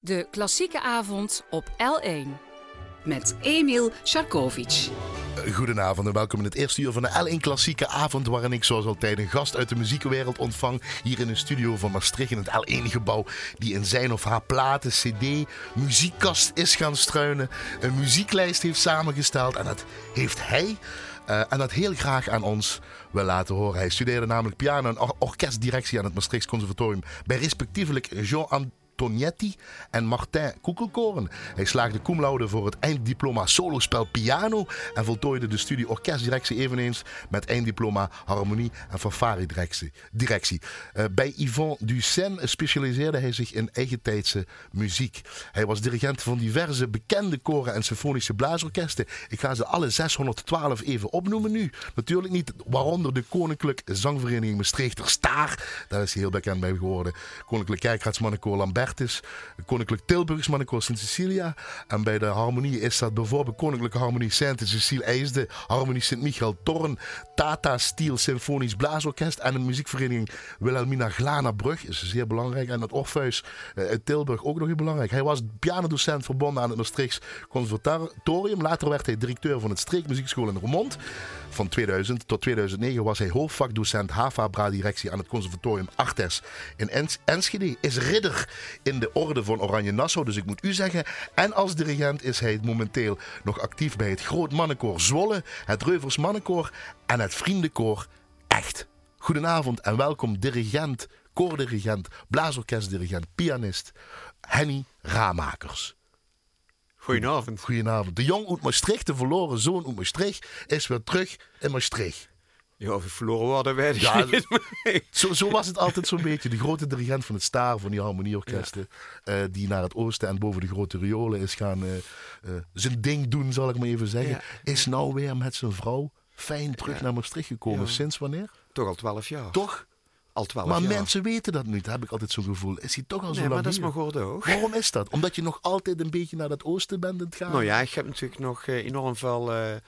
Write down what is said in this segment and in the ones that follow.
De klassieke avond op L1. met Emil Sharkovic. Goedenavond en welkom in het eerste uur van de L1 Klassieke Avond. Waarin ik zoals altijd een gast uit de muziekwereld ontvang. Hier in de studio van Maastricht in het L1-gebouw. Die in zijn of haar platen, CD, muziekkast is gaan struinen. Een muzieklijst heeft samengesteld. En dat heeft hij. eh, en dat heel graag aan ons wil laten horen. Hij studeerde namelijk piano en or- orkestdirectie aan het Maastrichts Conservatorium. Bij respectievelijk Jean Tonietti en Martin Koekelkoren. Hij slaagde cum voor het einddiploma solospel piano en voltooide de studie orkestdirectie eveneens met einddiploma harmonie en fanfare-directie. Directie. Eh, bij Yvon Ducen specialiseerde hij zich in eigentijdse muziek. Hij was dirigent van diverse bekende koren en symfonische blaasorkesten. Ik ga ze alle 612 even opnoemen nu. Natuurlijk niet, waaronder de Koninklijke Zangvereniging Maastrichter Staar. Daar is hij heel bekend bij geworden. Koninklijk Kerkraadsmannenkoor Lambertus. Koninklijk Tilburgs Mannenkoor Sint Cecilia. En bij de harmonie is dat bijvoorbeeld Koninklijke Harmonie Sint Cecile IJsde. Harmonie Sint Michael Torn. Tata Steel Symfonisch Blaasorkest. En de muziekvereniging Wilhelmina Glanabrug. Is zeer belangrijk. En het Orpheus eh, uit Tilburg ook nog heel belangrijk. Hij was pianodocent verbonden aan het Maastrichts Conservatorium. Later werd hij directeur van het Streekmuziekschool in Roermond. Van 2000 tot 2009 was hij hoofdvakdocent HAVA-bra-directie aan het conservatorium Artes in Ens Enschede. Is ridder in de orde van Oranje Nassau, dus ik moet u zeggen. En als dirigent is hij momenteel nog actief bij het Groot Mannenkoor Zwolle, het Reuvers Mannenkoor en het Vriendenkoor Echt. Goedenavond en welkom dirigent, koordirigent, blaasorkestdirigent, pianist Henny Ramakers. Goedenavond. Goedenavond. De jong uit Maastricht, de verloren zoon uit Maastricht, is weer terug in Maastricht. Ja, of verloren worden, weet ik Ja, niet. Zo, zo was het altijd zo'n beetje. De grote dirigent van het Staar, van die harmonieorkesten. eh, die naar het oosten en boven de grote riolen is gaan eh, eh, zijn ding doen, zal ik maar even zeggen. Ja. Is nou weer met zijn vrouw fijn terug naar Maastricht gekomen. Sinds wanneer? Toch al twaalf jaar. Toch? Al twaalf Maar mensen weten dat niet, heb ik altijd zo'n gevoel. Is hij toch al zo Nee, lang maar dat is maar goed ook. Waarom is dat? Omdat je nog altijd een beetje naar dat oosten bent aan het gaan? Nou ja, ik heb natuurlijk nog eh, enorm veel eh, eh,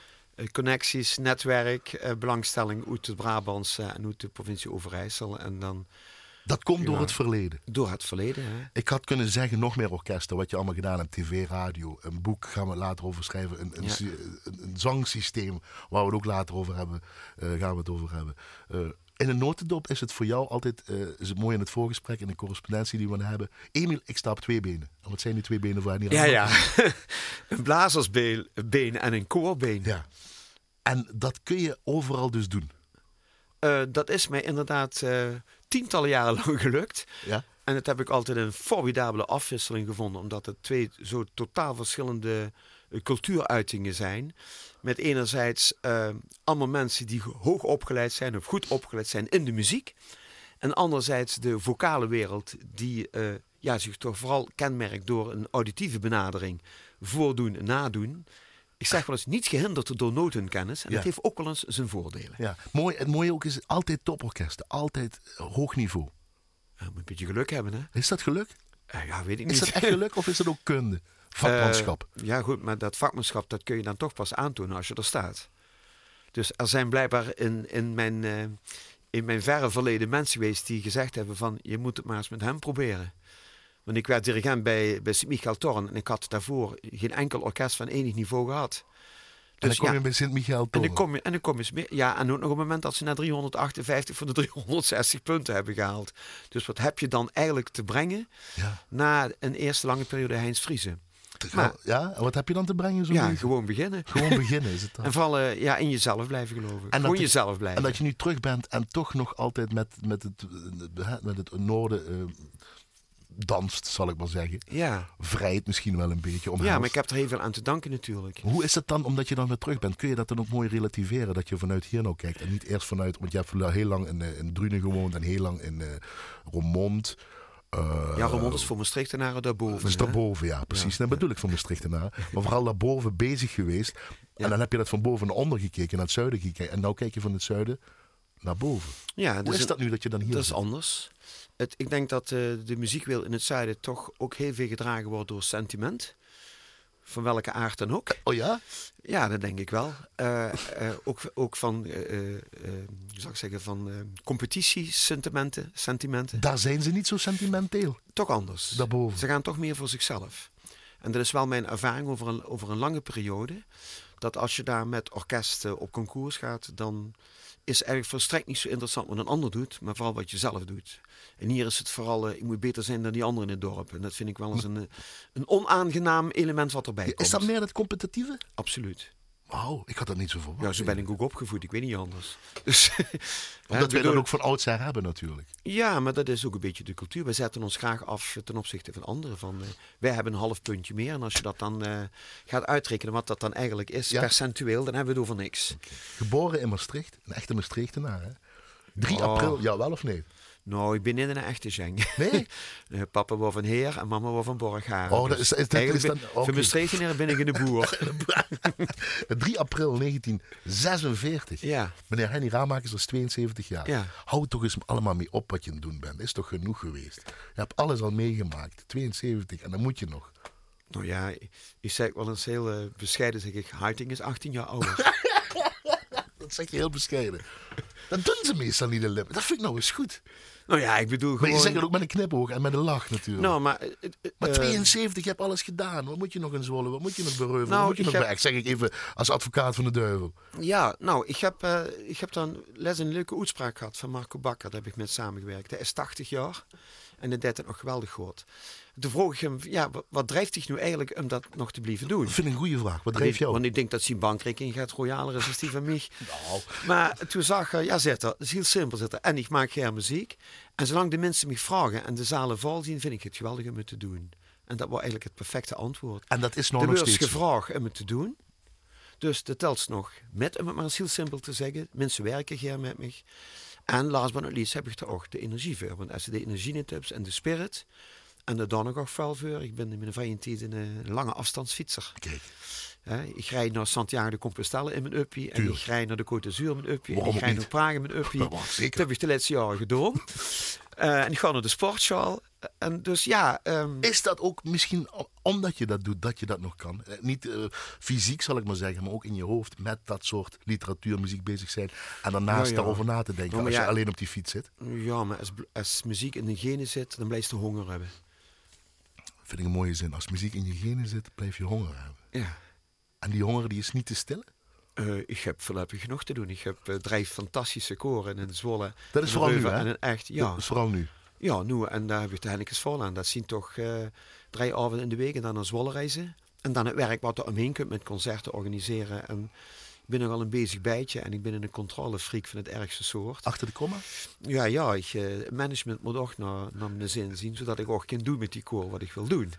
connecties, netwerk, eh, belangstelling uit het Brabantse en uit de provincie Overijssel. En dan Dat komt door Ja. het verleden. door het verleden. Hè? Ik had kunnen zeggen, nog meer orkesten, wat je allemaal gedaan hebt. TV, radio, een boek gaan we later over schrijven. Een, een, Ja. sy- een, een zangsysteem, waar we het ook later over hebben, gaan we het over hebben. In een notendop is het voor jou altijd, eh, is het mooi in het voorgesprek, in de correspondentie die we hebben. Emiel, ik sta op twee benen. En wat zijn die twee benen voor hier? Ja, ja. een blazersbeen been en een koorbeen. ja. En dat kun je overal dus doen. Eh, dat is mij inderdaad eh, tientallen jaren lang gelukt. Ja? En dat heb ik altijd een formidabele afwisseling gevonden, omdat het twee zo totaal verschillende cultuuruitingen zijn. Met enerzijds eh, allemaal mensen die hoog opgeleid zijn of goed opgeleid zijn in de muziek. En anderzijds de vocale wereld, die eh, ja, zich toch vooral kenmerkt door een auditieve benadering. Voordoen en nadoen. Ik zeg wel eens niet gehinderd door notenkennis. En Ja. dat heeft ook wel eens zijn voordelen. Ja. Mooi, het mooie ook is altijd toporkesten, altijd hoog niveau. Je moet een beetje geluk hebben, hè? Is dat geluk? Eh, ja, weet ik Is niet. dat echt geluk of is dat ook kunde? Vakmanschap. Eh, ja, goed, maar dat vakmanschap dat kun je dan toch pas aantonen als je er staat. Dus er zijn blijkbaar in, in, mijn, eh, in mijn verre verleden mensen geweest die gezegd hebben van je moet het maar eens met hem proberen. Want ik werd dirigent bij, bij Sint-Michael Torn en ik had daarvoor geen enkel orkest van enig niveau gehad. en dan Dus kom ja, je bij Sint-Michael en Toren. dan kom je, en dan kom je eens meer. Ja, en ook nog op het moment dat ze na 358 van de 360 punten hebben gehaald. Dus wat heb je dan eigenlijk te brengen Ja. na een eerste lange periode Heinz Vriezen? Maar- ja, en wat heb je dan te brengen? Zo Ja, gewoon beginnen. Gewoon beginnen is het dan. En eh, ja, in jezelf blijven geloven. Gewoon het- jezelf blijven. En dat je nu terug bent en toch nog altijd met, met, het, met het noorden eh, danst, zal ik maar zeggen. Ja. Vrijt misschien wel een beetje om ja, maar ik heb er heel veel aan te danken natuurlijk. Hoe is het dan, omdat je dan weer terug bent? Kun je dat dan ook mooi relativeren? Dat je vanuit hier nou kijkt en niet eerst vanuit... Want je hebt heel lang in, eh, in Drunen gewoond en heel lang in eh Roermond. Eh, Ja, Roermond is voor Maastrichtenaren daarboven. Dus hè? daarboven, ja, precies. Dat bedoel ik van Maastrichtenaar. Maar vooral daarboven bezig geweest. Ja. En dan heb je dat van boven naar onder gekeken, naar het zuiden gekeken. En nu kijk je van het zuiden naar boven. Ja, Hoe dus is dat nu dat je dan hier Dat is anders. Het, ik denk dat eh, de muziekwereld in het zuiden toch ook heel veel gedragen wordt door sentiment. Van welke aard dan ook. Oh ja? Ja, dat denk ik wel. Uh, uh, ook, ook van, uh, zou ik zeggen, van competitiesentimenten. Sentimenten. Daar zijn ze niet zo sentimenteel. Toch anders. Daarboven. Ze gaan toch meer voor zichzelf. En dat is wel mijn ervaring over een, over een lange periode. Dat als je daar met orkesten op concours gaat, dan is eigenlijk volstrekt niet zo interessant wat een ander doet, maar vooral wat je zelf doet. En hier is het vooral, uh, ik moet beter zijn dan die anderen in het dorp. En dat vind ik wel eens een, een onaangenaam element wat erbij komt. Is dat meer het competitieve? Absoluut. Wauw, ik had dat niet zo verwacht. Ja, zo ben ik ook opgevoed. Ik weet niet anders. Dus, Omdat wij dat ook van oudsher hebben natuurlijk. Ja, maar dat is ook een beetje de cultuur. Wij zetten ons graag af ten opzichte van anderen. Van, uh, wij hebben een half puntje meer. En als je dat dan uh, gaat uitrekenen wat dat dan eigenlijk is, ja. percentueel, dan hebben we het over niks. Okay. Geboren in Maastricht. Een echte Maastrichtenaar, hè? 3 oh. april, ja wel of nee? Nou, ik ben niet een echte zeng. Nee? Papa was van Heer en mama was van Borghaar. Oh, dat is, is, dat is dan... Okay. Voor Maastricht ben ik in de boer. 3 april 1946. Ja. Meneer Henny Ramakers is 72 jaar. Ja. Hou toch eens allemaal mee op wat je aan het doen bent. Is toch genoeg geweest? Je hebt alles al meegemaakt. 72 en dan moet je nog. Nou ja, ik zeg wel eens heel uh, bescheiden, zeg ik, Harting is 18 jaar ouder. Dat zeg je heel bescheiden. Dat doen ze meestal niet in Limburg. Dat vind ik nou eens goed. Nou ja, ik bedoel gewoon... Maar je zegt het ook met een knipoog en met een lach natuurlijk. Nou, maar... Uh, maar 72, je hebt alles gedaan. Wat moet je nog in Zwolle? Wat moet je nog bereuven? Nou, wat moet je nog heb... bij? Zeg ik even als advocaat van de duivel. Ja, nou, ik heb, uh, ik heb dan les een leuke uitspraak gehad van Marco Bakker. Daar heb ik met samengewerkt. Hij is 80 jaar en dat deed het nog geweldig goed. Toen vroeg ik hem, ja, wat drijft zich nu eigenlijk om dat nog te blijven doen? Dat vind ik een goede vraag. Wat drijft jou? Want ik denk dat zijn bankrekening gaat royaler is dan die van mij. nou. Maar toen zag hij, ja, zit er. Het is heel simpel zitten. En ik maak geen muziek. En zolang de mensen me vragen en de zalen vol zien, vind ik het geweldig om het te doen. En dat was eigenlijk het perfecte antwoord. En dat is nog, de nog steeds gevraagd om het te doen. Dus dat telt nog met, om het maar eens heel simpel te zeggen. Mensen werken hier met me. En last but not least heb ik er ook de energie voor. Want als je de energie niet hebt en de spirit, en de voor. Ik ben in mijn vrije tijd een lange afstandsfietser. Kijk. Ja, ik rijd naar Santiago de Compostela in mijn uppie. En ik rijd naar de Côte d'Azur in mijn uppie. Waarom en ik rijd naar Praag in mijn uppie. Dat. Dat heb ik de laatste jaren gedaan. uh, en ik ga naar de sportschool. En dus ja... Um, Is dat ook misschien omdat je dat doet, dat je dat nog kan? Eh, niet uh, fysiek zal ik maar zeggen, maar ook in je hoofd met dat soort literatuur, muziek bezig zijn. En daarnaast ja, ja. daarover na te denken als je alleen op die fiets zit. ja, maar als, als muziek in de genen zit, dan blijf je honger hebben. Vind ik een mooie zin. Als muziek in je genen zit, blijf je honger hebben. Ja. En die honger die is niet te stillen? Uh, ik heb voorlopig genoeg te doen. Ik heb uh, drie fantastische koren in Zwolle. Dat is vooral nu, hè? Echt, ja. Dat is vooral nu. Ja, nu. En daar heb ik de Hennekes vol aan. Dat zien toch uh, drie avonden in de week en dan naar Zwolle reizen. En dan het werk wat er omheen kunt met concerten organiseren. En ben nogal een bezig bijtje en ik ben een controlefreak van het ergste soort. Achter de komma? Ja, ja. Ik, uh, management moet ook naar, naar mijn zin zien, zodat ik ook kan doen met die koor wat ik wil doen.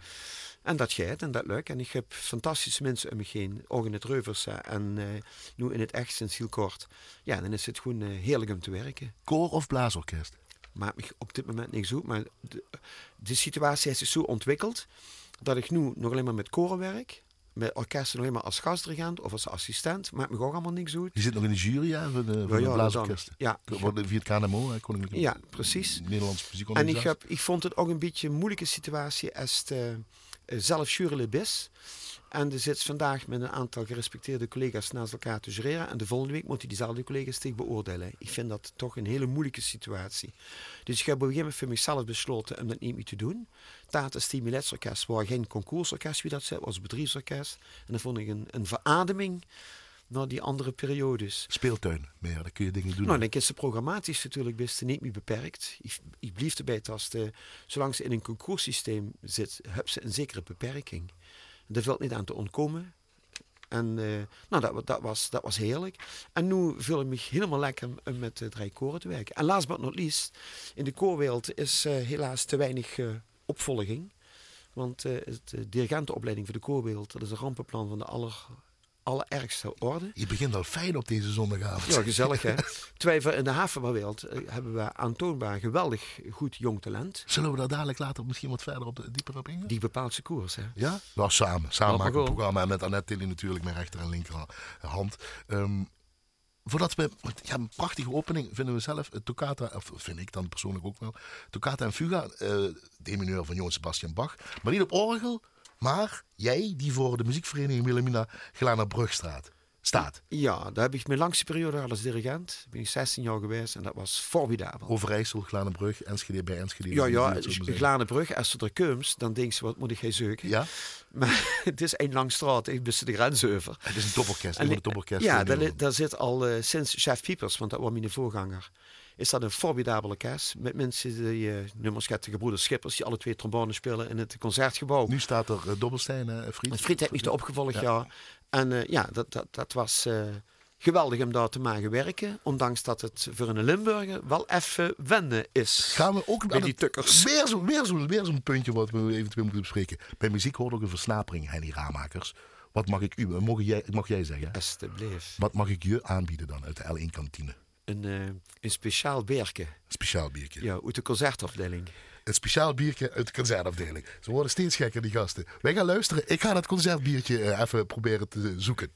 En dat gaat en dat lukt. En ik heb fantastische mensen om me heen, ook in het Reuverse en uh, nu in het echt sinds heel kort. Ja, dan is het gewoon uh, heerlijk om te werken. Koor of blaasorkest? Maakt me op dit moment niks uit, maar de, de situatie zich zo ontwikkeld dat ik nu nog alleen maar met koren werk. Met orkesten alleen maar als gastdirigent of als assistent. Maakt me ook allemaal niks uit. Je zit nog in de jury ja, van de, van ja, blaasorkesten. Ja, via het KNMO, Koninklijke Ja, precies. Nederlands En ik, heb, ik vond het ook een beetje een moeilijke situatie als de, uh, zelf jurylid is. En er zit vandaag met een aantal gerespecteerde collega's naast elkaar te jureren. En de volgende week moeten diezelfde collega's tegen beoordelen. Ik vind dat toch een hele moeilijke situatie. Dus ik heb op een gegeven moment voor mezelf besloten om dat niet meer te doen. Tata Stimulets Orkest was geen concoursorkest, wie dat zei, was bedrijfsorkest. En dat vond ik een, een verademing naar die andere periodes. Speeltuin, meer, daar kun je dingen doen. Nou, dan is ze programmatisch natuurlijk best niet meer beperkt. Ik, ik blijf erbij dat de, zolang ze in een concoursysteem zit, heb ze een zekere beperking. Daar valt niet aan te ontkomen. En uh, nou, dat, dat, was, dat was heerlijk. En nu voel ik me helemaal lekker om met de drie koren te werken. En last but not least, in de koorwereld is uh, helaas te weinig uh, opvolging. Want de dirigentenopleiding voor de koorwereld, dat is een rampenplan van de aller, allerergste orde. Je begint al fijn op deze zondagavond. Ja, gezellig hè. Terwijl in de havenwereld hebben we aantoonbaar geweldig goed jong talent. Zullen we daar dadelijk later misschien wat verder op de, dieper op ingaan? Die bepaalt zijn koers hè. Ja? Nou, samen. Samen maken we een programma. En met Annette Tilly natuurlijk mijn rechter en linkerhand. Um, voordat we, ja, een prachtige opening vinden we zelf, Toccata, of vind ik dan persoonlijk ook wel, Toccata en Fuga, uh, de mineur van Johann Sebastian Bach, maar niet op orgel, Maar jij die voor de muziekvereniging Wilhelmina Glanerbrugstraat staat. Ja, daar heb ik mijn langste periode als dirigent. Ben ik 16 jaar geweest en dat was formidabel. Overijssel, Glanenbrug, Enschede bij Enschede. Ja, ja. Glanenbrug, als ze er komt, dan denk ze, wat moet ik gaan zoeken? Ja, Maar het is een lang straat, ik ben de grens over. het is een toporkest. En- Een toporkest. Ja, daar, daar zit al eh, sinds Chef Piepers, want dat was mijn voorganger, is dat een formidabele kerst. Met mensen die uh, nummers gaat de gebroeders Schippers, die alle twee trombone spelen in het concertgebouw. Nu staat er uh, Dobbelstein, hè, Friet. Friet heeft mich er opgevolgd, Ja. ja. En eh, ja, dat, dat, dat was eh, geweldig om daar te mogen werken. Ondanks dat het voor een Limburger wel even wennen is. Gaan we ook Bij die tukkers. Weer zo'n weer zo, weer zo'n puntje wat we eventueel moeten bespreken. Bij muziek hoort ook een versnapering, Henny Ramakers. Wat mag ik u, mag jij, mag jij zeggen? Alsjeblieft. Wat mag ik je aanbieden dan uit de L1-kantine? Een, eh, een speciaal beerke. Speciaal biertje. Ja, uit de concertafdeling. Een speciaal biertje uit de concertafdeling. Ze worden steeds gekker, die gasten. Wij gaan luisteren. Ik ga dat concertbiertje eh, even proberen te zoeken.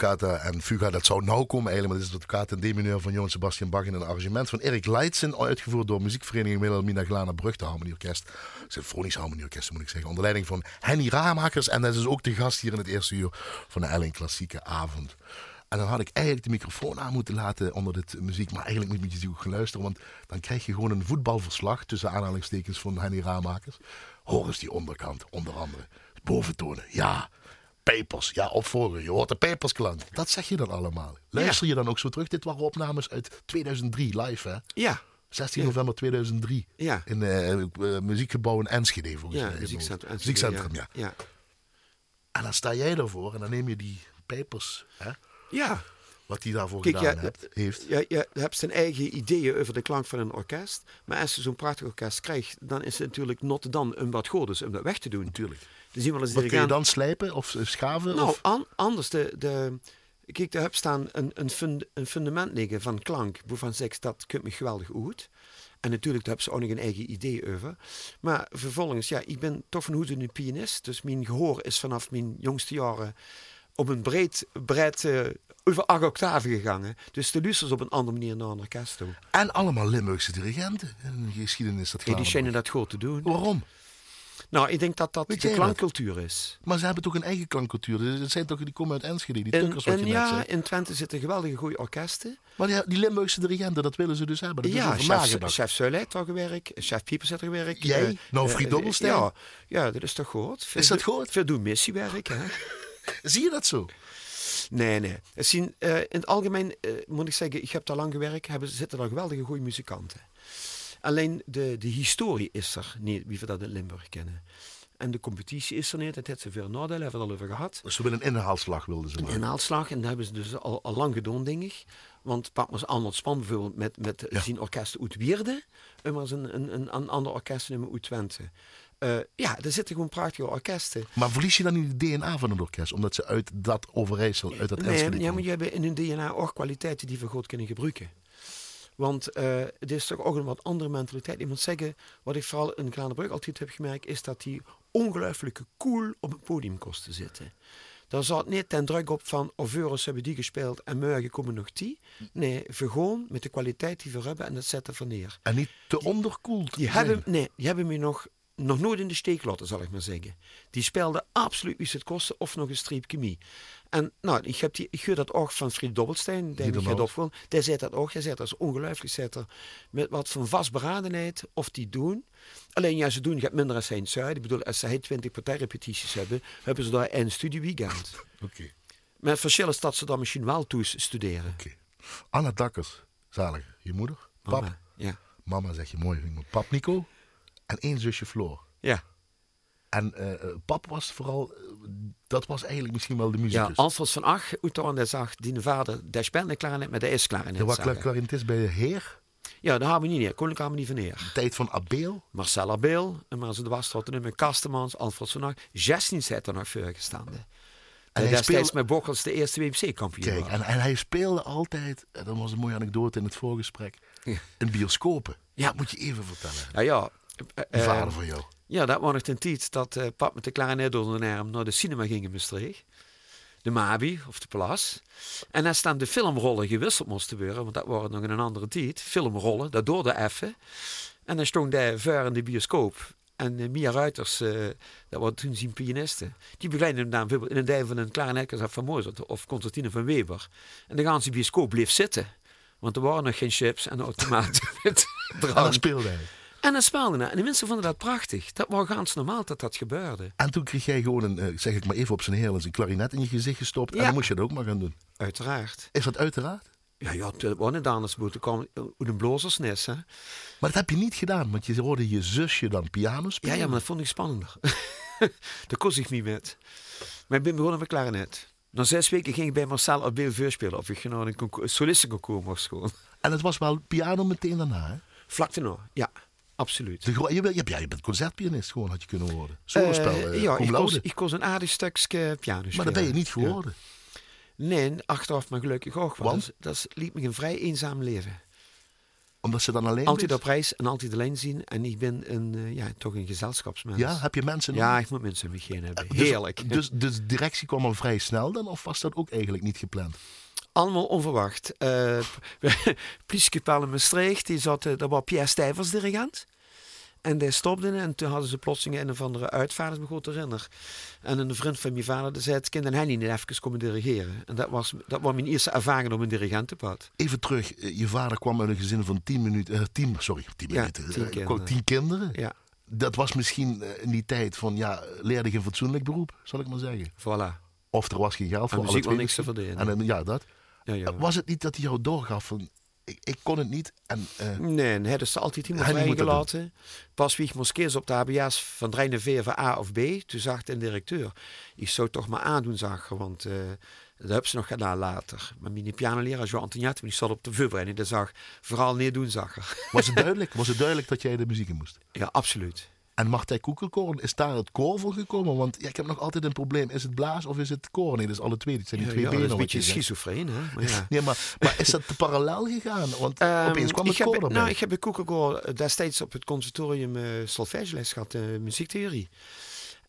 En Fuga, dat zou nou komen eigenlijk, maar dit is de Toccata en D-mineur van Johan Sebastian Bach in een arrangement van Erik Leitsen, uitgevoerd door muziekvereniging Wilhelmina Glana Brug, de Harmonieorkest, Symfonisch Harmonieorkest moet ik zeggen, onder leiding van Henny Ramakers en dat is ook de gast hier in het eerste uur van de Ellen Klassieke Avond. En dan had ik eigenlijk de microfoon aan moeten laten onder dit muziek. Maar eigenlijk moet je goed luisteren. Want dan krijg je gewoon een voetbalverslag tussen aanhalingstekens van Henny Raamakers. Hoor eens die onderkant, onder andere. Boventonen, ja. Pepers, ja, opvolger. Je hoort de pepersklank. Dat zeg je dan allemaal. Luister je dan ook zo terug? Dit waren opnames uit 2003, live hè? Ja. 16 november 2003. Ja. In uh, muziekgebouw in Enschede volgens ja, mij. Muziekcentrum, muziekcentrum ja. ja. En dan sta jij ervoor en dan neem je die pepers, hè? Ja. Wat hij daarvoor Kijk, gedaan ja, hebt, heeft. Ja, je hebt zijn eigen ideeën over de klank van een orkest. Maar als je zo'n prachtig orkest krijgt, dan is het natuurlijk not dan om wat godes om dat weg te doen. Natuurlijk. Dus iemand Wat kun je dan slijpen of schaven? Nou, of? an- anders. De, de, kijk, daar heb staan een, een, fund, een fundament liggen van klank. Waarvan zeg ik, dat kunt me geweldig goed. En natuurlijk, daar hebben ze ook nog een eigen idee over. Maar vervolgens, ja, ik ben toch van hoede een pianist. Dus mijn gehoor is vanaf mijn jongste jaren op een breed, breed eh, over acht octaven gegaan. Dus de luistert op een andere manier naar een orkest toe. En allemaal Limburgse dirigenten. In de geschiedenis dat Hey, die schijnen dat goed te doen. Waarom? Nou, ik denk dat dat Weet de dat? klankcultuur is. Maar ze hebben toch een eigen klankcultuur. Het zijn toch, die komen uit Enschede, die tukkers wat je net ja, zei. in Twente zitten geweldige goede orkesten. Maar die, die Limburgse dirigenten, dat willen ze dus hebben. Dat ja, chef, chef heeft al gewerkt, chef Piepers heeft er gewerkt. Jij? eh, Nou, Fried Dobbelstein? Ja, ja, dat is toch goed? Veel Is dat goed? Veel doen missiewerk, hè? Zie je dat zo? Nee, nee. Zien, eh, in het algemeen eh, moet ik zeggen, ik heb daar lang gewerkt, hebben, zitten daar geweldige goede muzikanten. Alleen de, de historie is er niet, wie we dat in Limburg kennen. En de competitie is er niet, het heeft zoveel nadelen, hebben we het al over gehad. Dus ze willen een inhaalslag wilden ze Een maken. inhaalslag, en dat hebben ze dus al, al lang gedaan, denk ik. Want pak maar Arnold Span bijvoorbeeld met, met Ja. zijn orkest uit Wierde. En maar eens een, een, een, een ander orkest nemen uit Twente. Eh, ja, er zitten gewoon prachtige orkesten. Maar verlies je dan niet het DNA van het orkest? Omdat ze uit dat Overijssel, uit dat Enschede Nee, ja, komen? maar je hebt in hun DNA ook kwaliteiten die we goed kunnen gebruiken. Want eh, het is toch ook een wat andere mentaliteit. Ik moet zeggen, wat ik vooral in Glanenbrug altijd heb gemerkt, is dat die ongelooflijke cool op het podium kosten zitten. Daar zat niet ten druk op van, of euro's hebben die gespeeld en morgen komen nog die. Nee, we gewoon met de kwaliteit die we hebben en dat zetten we neer. En niet te onderkoeld Die hebben, nee, die hebben me nog, nog nooit in de steek laten, zal ik maar zeggen. Die speelden absoluut wie het kosten of nog een streep chemie. En nou, ik, heb die, ik hoor dat ook van Fried Dobbelstein, die ik dan het ook. opgewoon. Die zei dat ook. Hij zei dat is ongelooflijk. Zet er met wat van vastberadenheid of die doen. Alleen ja, ze doen gaat minder als zij in het zuiden. Ik bedoel, als zij 20 partijrepetities hebben, hebben ze daar een studieweekend. Oké, Met verschil is dat ze dan misschien wel toe studeren. oké. Anna Dakkers, zalig. Je moeder? Pap? Mama, Ja. Mama zeg je mooi. Pap Nico. En één zusje Floor. Ja. En eh, eh, pap was vooral, eh, dat was eigenlijk misschien wel de Ja, muzikus. Alfons van Ach, dat zag die vader, der speelde klarinet, maar dat is klarinet. de was klarinetist bij de Heer. Ja, daar hebben we niet. Koninklijke Harmonie van Neer. Tijd van Abeel. Marcella Beel, en maar ze de was tot met Kastemans, Alfred van Ach. 16 zijn er nog voor gestaan. En hij destijds speelde- met Bokkels de eerste WMC-kampioen. Kijk, en, en hij speelde altijd, en dat was een mooie anekdote in het voorgesprek, in bioscopen. Ja. Dat moet je even vertellen. Ja, ja. De eh, vader van jou. Ja, dat was nog ten tijd dat eh pap met de klarinet onder de arm naar de cinema ging in Maastricht. De Mabi of de Plas. En als dan de filmrollen gewisseld moesten worden, want dat waren nog in een andere tijd, filmrollen, dat doorde even. En dan stond hij ver in de bioscoop. En eh, Mia Ruiters, dat was toen zijn pianiste, die begeleidde hem dan bijvoorbeeld in een dij van een klarinetkast van Mozart of Concertine van Weber. En de ganse bioscoop bleef zitten. Want er waren nog geen chips en automaten met En speelde hij. En speelde hij. En de mensen vonden dat prachtig. Dat was ganz normaal dat dat gebeurde. En toen kreeg jij gewoon een, eh, zeg ik maar even op zijn heerlijks, een klarinet in je gezicht gestopt. En Ja. dan moest je dat ook maar gaan doen. Uiteraard. Is dat uiteraard? Ja, ja, het was niet anders moeten komen. Uit een blozersnes, hè. Maar dat heb je niet gedaan, want je hoorde je zusje dan piano Ja, spelen. ja, maar dat vond ik spannender. Daar koos ik niet met. Maar ik ben begonnen met klarinet. Na zes weken ging ik bij Marcel Abel voorspelen. Of ik naar een concours- solistenconcours mocht. En het was wel piano meteen daarna, hè? Vlak daarna, ja. Absoluut. De je, bent- ja, je bent concertpianist gewoon, had je kunnen worden. Solospel, Eh, eh, ja, cum ik laude. koos, ik koos een aardig stukje piano Maar dat ben je niet Ja. geworden. Nee, achteraf maar gelukkig ook. Want? Want dat, liet me een vrij eenzaam leven. Omdat ze dan alleen Altijd is? op reis en altijd alleen zien. En ik ben een, eh, ja, toch een gezelschapsmens. Ja, heb je mensen Ja, nodig? ik moet mensen om me heen hebben. Dus- Heerlijk. Dus, dus de directie kwam al vrij snel dan? Of was dat ook eigenlijk niet gepland? Allemaal onverwacht. Uh, Politiekapel in Maastricht, die zat, eh, daar was Pierre Stijvers dirigent. En die stopte en toen hadden ze plotseling een of andere uitvaart, me goed herinner. En een vriend van mijn vader die zei, het kind en hij niet even komen dirigeren. En dat was, dat was mijn eerste ervaring op een dirigentenpad. Even terug, eh, je vader kwam uit een gezin van tien minuten, uh, tien, sorry, tien Ja, minuten, tien eh, kinderen. tien kinderen. Ja, Dat was misschien eh, in die tijd van, ja, leerde je een fatsoenlijk beroep, zal ik maar zeggen. voilà. Of er was geen geld voor Aan alle twee niks te verdienen. En ja, dat. Ja, ja. Was het niet dat hij jou doorgaf van, ik, ik kon het niet en... eh, Nee, hij is altijd iemand dat vrijgelaten. Pas wie kiezen op de HBS van Drijne V van A of B. Toen zag de directeur, ik zou toch maar aandoen, zag je, want eh, dat hebben ze nog gedaan later. Maar mijn pianoleraar, Joan Antoniette, die zat op de voorbereiding, die zag vooral neer doen, zag er. was, het duidelijk, was het duidelijk dat jij de muziek in moest? Ja, absoluut. En Martijn Koekelkoorn, is daar het koor voor gekomen? Want ja, ik heb nog altijd een probleem. Is het blaas of is het koor? Nee, dat is alle twee. Het zijn die twee ja, benen. is een beetje schizofreen, hè? Maar ja. Nee, maar, maar is dat parallel gegaan? Want Ehm, opeens kwam het koor heb, erbij. Nou, ik heb bij Koekelkoor destijds op het conservatorium uh, solfègeles gehad, uh, muziektheorie.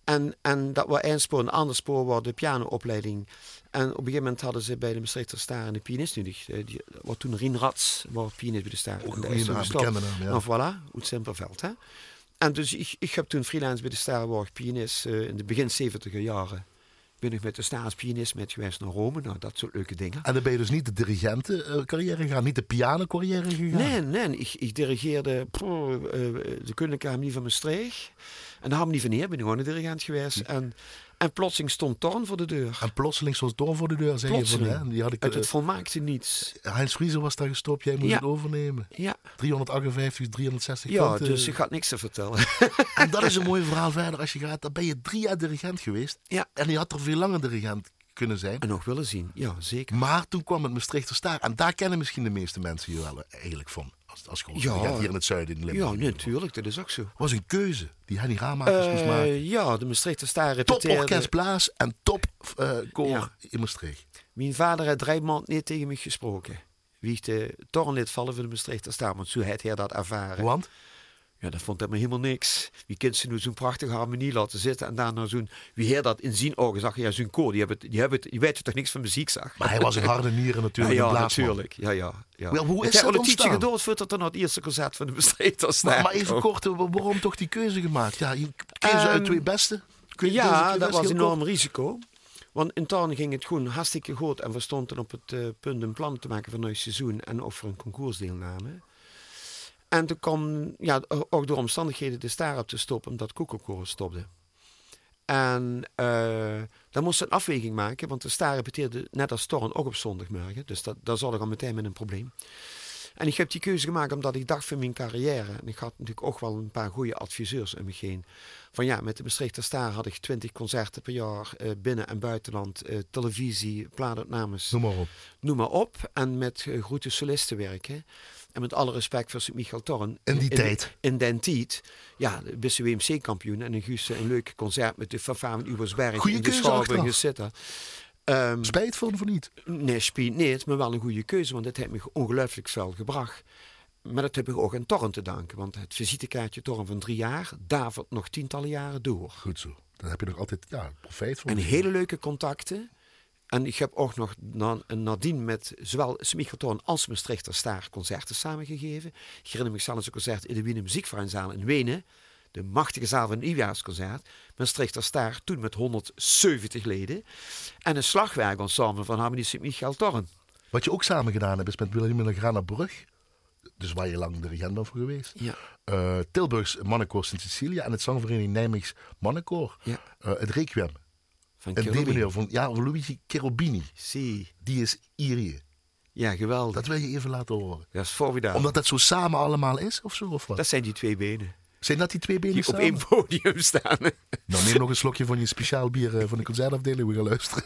En, en dat was één spoor. Een ander spoor was de pianoopleiding. En op een gegeven moment hadden ze bij de Maastrichter Staar een pianist nodig. Eh, Die, wat toen Rien Rats, was pianist bij de Staar. Ook En een gestopt. bekende naam, ja. Nou, voilà, uit Simperveld. Hè? En dus ik, ik heb toen freelance bij de ik pianist eh, in de begin 70 jaren. Ben ik met de Staar als pianist met geweest naar Rome. Nou, dat soort leuke dingen. En dan ben je dus niet de dirigentencarrière gegaan, niet de pianocarrière gegaan? Nee, nee. Ik, ik dirigeerde poeh, eh, de Koninklijke Harmonie van Maastricht. En de Harmonie van Heer ben ik gewoon een dirigent geweest. En, en plotseling stond Torn voor de deur. En plotseling stond door voor de deur, zei je van, hè? Die had ik, Uit eh, het volmaakte niets. Heinz Vriezer was daar gestopt, jij moest Ja. het overnemen. Ja, 358, 360 ja punten. dus ik had niks te vertellen. En dat is een mooi verhaal verder als je gaat. Dan ben je drie jaar dirigent geweest. Ja. En je had er veel langer dirigent kunnen zijn. en nog willen zien. Ja, zeker. Maar toen kwam het Maastrichter Staar. En daar kennen misschien de meeste mensen je wel eh, eigenlijk van. Als, als grote Ja. hier in het zuiden in Ja, Limburg. nee, natuurlijk. Dat is ook zo. was een keuze die Henny moest maken. Eh, ja, de Maastrichter Staar Top repeteerde. orkest blaas en top eh koor Ja. in Maastricht. Mijn vader had drie maanden niet tegen me gesproken. Wie de liet vallen voor de Maastrichter Staar. Want zo had hij dat ervaren. Want Ja, dat vond hij me helemaal niks. Wie kind ze nu zo'n prachtige harmonie laten zitten en daarna zo'n... Wie heer dat in zijn ogen zag, ja, zo'n koor, die, hebben, die, hebben, het- die weten toch niks van muziek, zag. maar hij was een harde nieren Ja, natuurlijk. ja, een blaasman. natuurlijk. Ja, ja, ja. Wel, hoe is het dat een ontstaan? gedood er naar het eerste concert van de Staar Maar, maar even kwam. kort, waarom toch die keuze gemaakt? Ja, je keuze uit Ehm, twee beste. Kun je deze Ja, dat was heel enorm kort? risico. Want in Tarn ging het gewoon hartstikke goed. En we stonden op het eh, punt een plan te maken voor een nieuw seizoen. En ook voor een concours-deelname. En toen kwam, ja, ook door omstandigheden de staar op te stoppen, omdat Koekelkoren stopte. En eh dan moest ze een afweging maken, want de staar repeteerde net als Torn ook op zondagmorgen. Dus dat, daar zat ik al meteen met een probleem. En ik heb die keuze gemaakt omdat ik dacht van mijn carrière. En ik had natuurlijk ook wel een paar goede adviseurs om me heen. Van ja, met de Maastrichter Staar had ik twintig concerten per jaar. eh, binnen- en buitenland. eh, televisie, plaatopnames, Noem maar op. noem maar op. En met uh, grote solisten werken. En met alle respect voor Sint-Michel Torn. In die tijd. In den tijd. Ja, de beste WMC-kampioen. En een Gusse, een leuk concert met de Fanfare van Ubersberg. Goeie in de Schouwburg zitten. Ehm, Spijt voor of niet? Nee, spiet niet, maar wel een goede keuze, want het heeft me ongelooflijk veel gebracht. Maar dat heb ik ook aan Torren te danken, want het visitekaartje Torren van drie jaar davert nog tientallen jaren door. Goed zo. Dan heb je nog altijd ja, profijt van. En hele leuke contacten. En ik heb ook nog na, nadien met zowel Smichel Torren als Maastrichter Staar concerten samengegeven. Ik herinner me zelfs een concert in de Wiener Muziekvereinzaal in Wenen. De machtige zaal van een nieuwjaarsconcert. Maastrichter Staar, toen met 170 leden. En een slagwerkensemble van Harmonie Sint-Michel Torren. Wat je ook samen gedaan hebt, is met Willem Grana Brug. Dus waar je lang dirigent bent voor geweest. Ja. Eh, Tilburgs Mannenkoor Sint Cecilia en het zangvereniging Nijmeegs Mannenkoor. Ja. Eh, het Requiem. Van Cherubini. D-mineur van ja, Luigi Cherubini. Die is Irië. Ja, geweldig. Dat wil je even laten horen. Dat is formidabel. Omdat dat zo samen allemaal is, of zo? Of wat? Dat zijn die twee benen. Zijn dat die twee benen Die op samen? één podium staan. Nou, neem nog een slokje van je speciaal bier eh, van de concertafdeling. We gaan luisteren.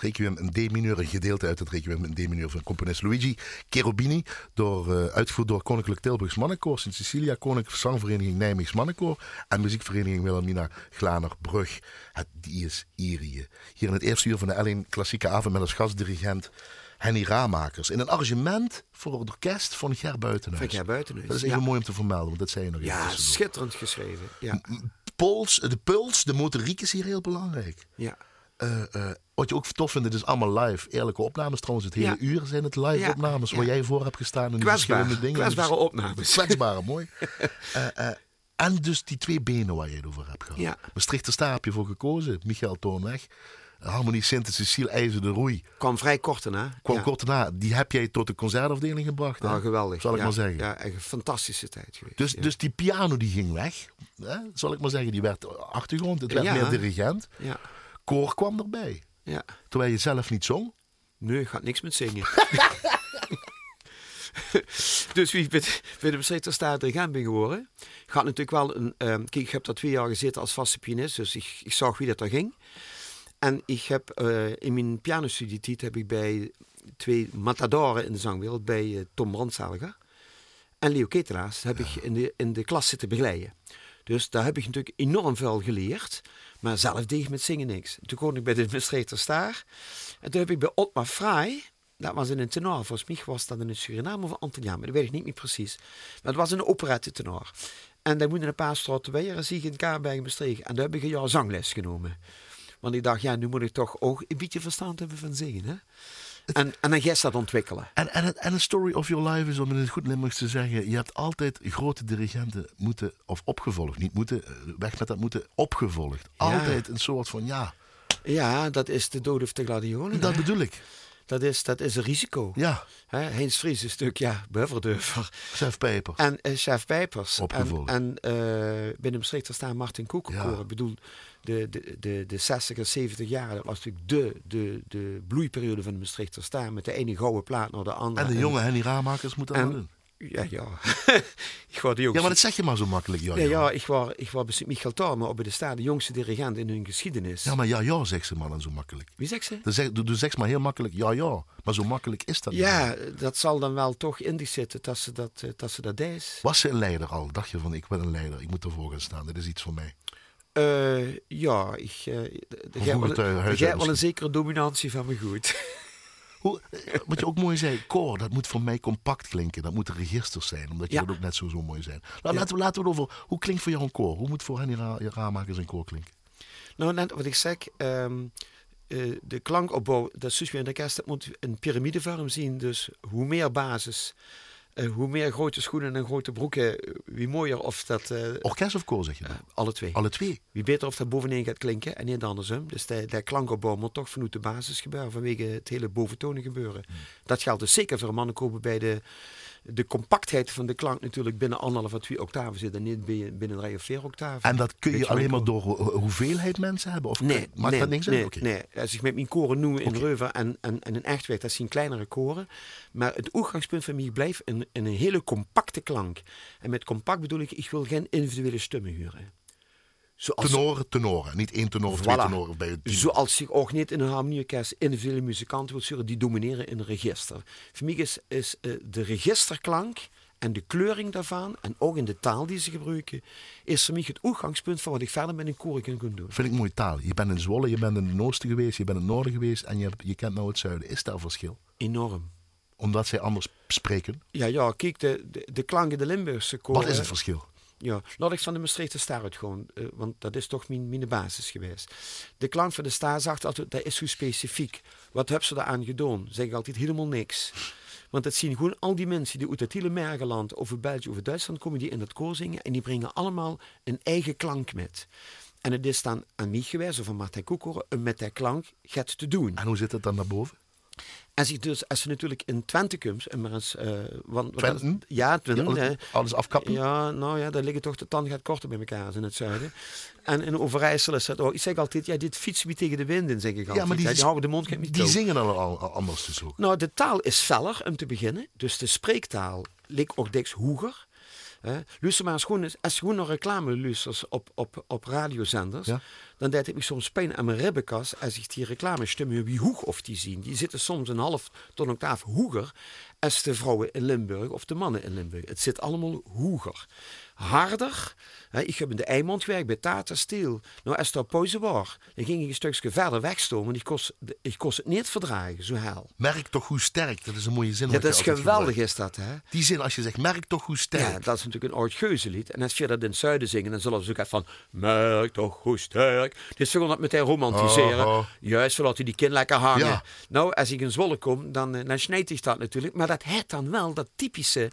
Requiem in D-mineur, een gedeelte uit het requiem in D-mineur van componist Luigi Cherubini, door, uh, uitgevoerd door Koninklijk Tilburgs Mannenkoor, Sint-Cecilia, Koninklijke Zangvereniging Nijmeegs Mannenkoor en Muziekvereniging Wilhelmina Glaner-Brug. Het Dies Irië. Hier in het eerste uur van de L1 Klassieke Avond met als gastdirigent Henny Ramakers. In een arrangement voor het orkest van Ger Buitenhuis. Van Ger Buitenhuis. Dat is even mooi om te vermelden, want dat zei je nog Ja, schitterend geschreven. Ja. De puls, de motoriek is hier heel belangrijk. ja. Uh, uh, wat je ook tof vindt, het is allemaal live. Eerlijke opnames trouwens. Het hele Ja. uur zijn het live Ja, opnames waar jij voor hebt gestaan. En die Kwetsbaar. verschillende dingen. Kwetsbare opnames. Kwetsbare, mooi. Eh, eh, en dus die twee benen waar je het over hebt gehad. Ja. Maastrichter Staar heb je voor gekozen. Michael Toonweg. Harmonie Sint-Cecile IJzer de Roei. Kwam vrij kort daarna. Kwam ja. kort daarna. Die heb jij tot de concertafdeling gebracht. hè? Ah, geweldig. Zal ik ja. maar zeggen. Ja, echt een fantastische tijd geweest. Dus, ja. dus die piano die ging weg. Hè? Zal ik maar zeggen. Die werd achtergrond. Het werd meer dirigent. ja. Koor kwam erbij. ja. Terwijl je zelf niet zong. Nee, gaat niks met zingen. dus wie ik bij de- bestrichter staat dirigent ben geworden, gaat natuurlijk wel een. ehm, kijk, ik heb daar twee jaar gezeten als vaste pianist, dus ik, ik zag wie dat daar ging. En ik heb eh, in mijn pianostudietijd heb ik bij twee matadoren in de zangwereld, bij eh, Tom Brandzaliger en Leo Ketelaars, heb ik in de, in de klas zitten begeleiden. Dus daar heb ik natuurlijk enorm veel geleerd. Maar zelf deed ik met zingen niks. Toen kwam ik bij de Maastrichter Staar. En toen heb ik bij Otmar Fraai, dat was in een tenor, volgens mij was dat in een Suriname of Antilliaan, dat weet ik niet meer precies. Maar het was een operette tenor. En daar moeten een paar straten weer zie ik in Kaarbergen bestreken. En daar heb ik een jaar zangles genomen. Want ik dacht, ja, nu moet ik toch ook een beetje verstand hebben van zingen. Hè? En, en dan je dat ontwikkelen. En, en, en een story of your life is, om in het goed Limburgs te zeggen, je hebt altijd grote dirigenten moeten, of opgevolgd, niet moeten, eh, weg met dat moeten, opgevolgd. Altijd een soort van, ja, Ja, dat is de dood of de gladiolen. dat hè? bedoel ik. Dat is, dat is een risico. Ja, Hè, Heinz Fries een stuk, ja, bufferdurver. Chef Pijper. En eh, chef Pijpers. Opgevolgd. En, en eh, binnen Maastricht staan Martin Koekenkoor. Ja. Ik bedoel, de, de, de, de 60 70 jaren, dat was natuurlijk de, de, de bloeiperiode van de Maastrichter staan. Met de ene gouden plaat naar de andere. En de jonge Henny Raamakers moeten dat en- doen. Ja, ja. ik word de jongste. Ja, maar dat zeg je maar zo makkelijk, ja, ja, ja. ja, ik was, ik was bij Tormen op bij de staat de jongste dirigent in hun geschiedenis. Ja, maar ja, ja, zegt ze maar dan zo makkelijk. Wie zegt ze? Dan zeg, doe, zeg maar heel makkelijk, ja, ja. Maar zo makkelijk is dat niet. Ja, dat zal dan wel toch in die zitten dat ze dat, eh, dat, ze dat deed. Was ze een leider al? Dacht je van, ik ben een leider, ik moet ervoor gaan staan, dit is iets voor mij. Eh, ja, ik uh, wel een zekere dominantie van me goed. Hoe, eh, wat je ook mooi zei, koor, dat moet voor mij compact klinken. Dat moeten registers zijn, omdat je Ja. dat ook net zo, zo mooi zijn. Nou, laten, we, laten we het over, hoe klinkt voor jou een koor? Hoe moet voor Henny Ra Raamakers een koor klinken? nou, net wat ik zeg, ehm, eh, de klankopbouw, dat weer in de kerst, dat moet een piramidevorm zien. Dus hoe meer basis, hoe meer grote schoenen en grote broeken, eh, wie mooier of dat, eh, Orkest of koor, zeg je dan? alle twee. Alle twee. Wie beter of dat bovenin gaat klinken en niet andersom. Dus de, de klankopbouw moet toch vanuit de basis gebeuren vanwege het hele boventonen gebeuren. Hmm. Dat geldt dus zeker voor mannenkopen bij de, de compactheid van de klank natuurlijk binnen anderhalf of twee octaven zit en niet binnen drie of vier octaven. En dat kun je alleen maar door ho- hoeveelheid mensen hebben? Of Nee, maakt nee, dat niks nee, uit? Nee. Als ik met mijn koren noem in Oké. Reuver en, en, en in Echtweg, dat zijn kleinere koren. Maar het uitgangspunt van mij blijft een, een hele compacte klank. En met compact bedoel ik, ik wil geen individuele stemmen huren. Zoals, Tenoren, tenoren. Niet één tenor of twee tenoren bij het team. Zoals ik ook niet in een harmonieorkest individuele muzikanten wil sturen, die domineren in een register. Voor mij is, is eh, de registerklank en de kleuring daarvan, en ook in de taal die ze gebruiken, is voor mij het uitgangspunt van wat ik verder met een koor kan doen. Vind ik mooie taal. Je bent in Zwolle, je bent in het oosten geweest, je bent in het noorden geweest en je, hebt- je kent nou het zuiden. Is daar verschil? Enorm. Omdat zij anders spreken. Ja, ja, kijk, de, de, de klanken de Limburgse koren. Wat is het verschil? Ja, ik van de Maastrichter Staar uit gewoon, eh, want dat is toch mijn, mijn basis geweest. De klank van de Staar zegt altijd, dat is zo specifiek. Wat hebben ze daaraan gedaan? Zeg ik altijd helemaal niks. Want het zien gewoon al die mensen die uit het hele Mergeland, over België, over Duitsland komen, die in dat koor zingen. En die brengen allemaal een eigen klank met. En het is dan aan mij geweest, of aan Martijn Koekoren, om met die klank het te doen. En hoe zit het dan daarboven? En zich dus, als ze natuurlijk in Twente komt, en maar eens... eh, want, Twenten? Ja, Twente. Ja, hè. alles, alles afkappen? Ja, nou ja, daar liggen toch de tanden gaat korter bij elkaar in het zuiden. En in Overijssel is dat ook. Ik zeg altijd, ja, dit fietsen we tegen de wind in, zeg ik altijd. maar die- Ja, die houden de mond niet Die toe. zingen dan al, al anders dus ook. Nou, de taal is feller om te beginnen. Dus de spreektaal ligt ook diks hoger. Hè? Luister maar eens- als je gewoon naar reclame luistert op, op, op radiozenders, Ja. dan deed ik me soms pijn aan mijn ribbenkas als ik die reclamestemmen wie hoog of die zien. Die zitten soms een half tot een octaaf hoger als de vrouwen in Limburg of de mannen in Limburg. Het zit allemaal hoger. Harder. Hè, ik heb in de Eimond gewerkt bij Tata Steel. Nou, als er pauze was, dan ging ik een stukje verder wegstomen. Ik kost, ik kost het niet verdragen, zo hel. Merk toch hoe sterk. Dat is een mooie zin. Ja, dat is geweldig gebruikt. is dat, hè? Die zin als je zegt, merk toch hoe sterk. Ja, dat is natuurlijk een oud geuzenlied. En als je dat in het zuiden zingen, dan zullen ze ook uit van... Merk toch hoe sterk. Dus ze gaan dat meteen romantiseren. Oh, oh. Juist, zodat hij die kind lekker hangen. Ja. Nou, als ik in Zwolle kom, dan, eh, dan snijdt ik dat natuurlijk. Maar dat heeft dan wel dat typische...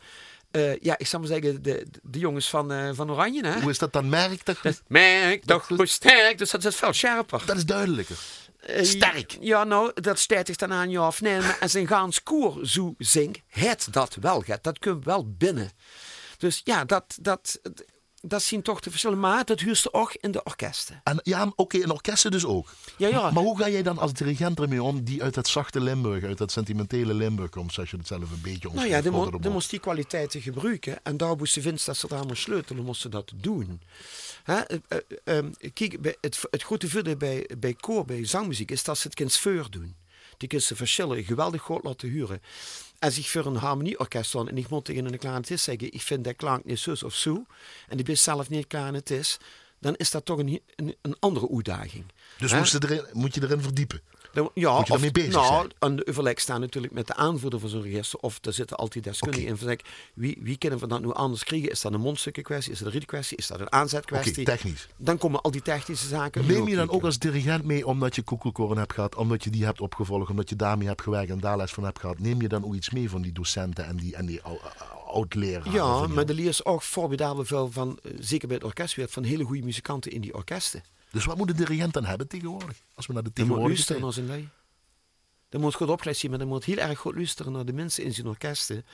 eh, ja, ik zou maar zeggen, de, de jongens van, eh, van Oranje, hè? Hoe is dat dan? Merk toch? Dat- Merk toch hoe sterk. Dus dat is veel scherper. Dat is duidelijker. Eh, Sterk. Ja, nou, dat staat ik dan aan je of nee. Maar als een gaans koor zo zingt, het dat wel gaat. Dat komt wel binnen. Dus ja, dat, dat, dat zien toch de verschillen. Maar dat huurt ook in de orkesten. En ja, oké, en orkesten dus ook. Ja, ja. Maar hoe ga jij dan als dirigent ermee om die uit dat zachte Limburg, uit dat sentimentele Limburg komt, zoals je het zelf een beetje Nou omschrijft? ja, de, Korter mo- moest die kwaliteiten gebruiken. En daar moesten vindt dat ze daar maar sleutelen, moesten dat doen. Hè? eh, eh, ehm, kijk, bij het, het grote voordeel bij, bij koor, bij zangmuziek, is dat ze het sfeer doen. Die kunnen ze verschillen geweldig goed laten huren. Als ik voor een harmonieorkest stond en ik moet tegen een klarinetist zeggen, ik vind dat klank niet zus of zo, en die best zelf niet klarinetist, dan is dat toch een, een, een andere uitdaging. Dus moest moet je erin verdiepen. Dan- ja, Moet je of- daarmee bezig nou, zijn? de overleg staan natuurlijk met de aanvoerder van zo'n register. Of er zitten altijd deskundigen Oké. in. Van, wie, wie kunnen we dat nu anders krijgen? Is dat een mondstukkenkwestie? Is dat een rietkwestie? Is dat een Oké, aanzetkwestie? technisch. dan komen al die technische zaken. Neem je dan ook als dirigent mee omdat je koekelkoren hebt gehad, omdat je die hebt opgevolgd, omdat je daarmee hebt gewerkt en daar les van hebt gehad? Neem je dan ook iets mee van die docenten en die, en die ou- oud-leraren? Ja, maar de leer is ook formidabel veel van, eh, zeker bij het orkest, weer van hele goede muzikanten in die orkesten. Dus wat moet de dirigent dan hebben tegenwoordig? Als we naar de Dan moet tegenwoordige luisteren naar zijn lui. Dan moet goed opgeleid zijn, maar dan moet heel erg goed luisteren naar de mensen in zijn orkesten.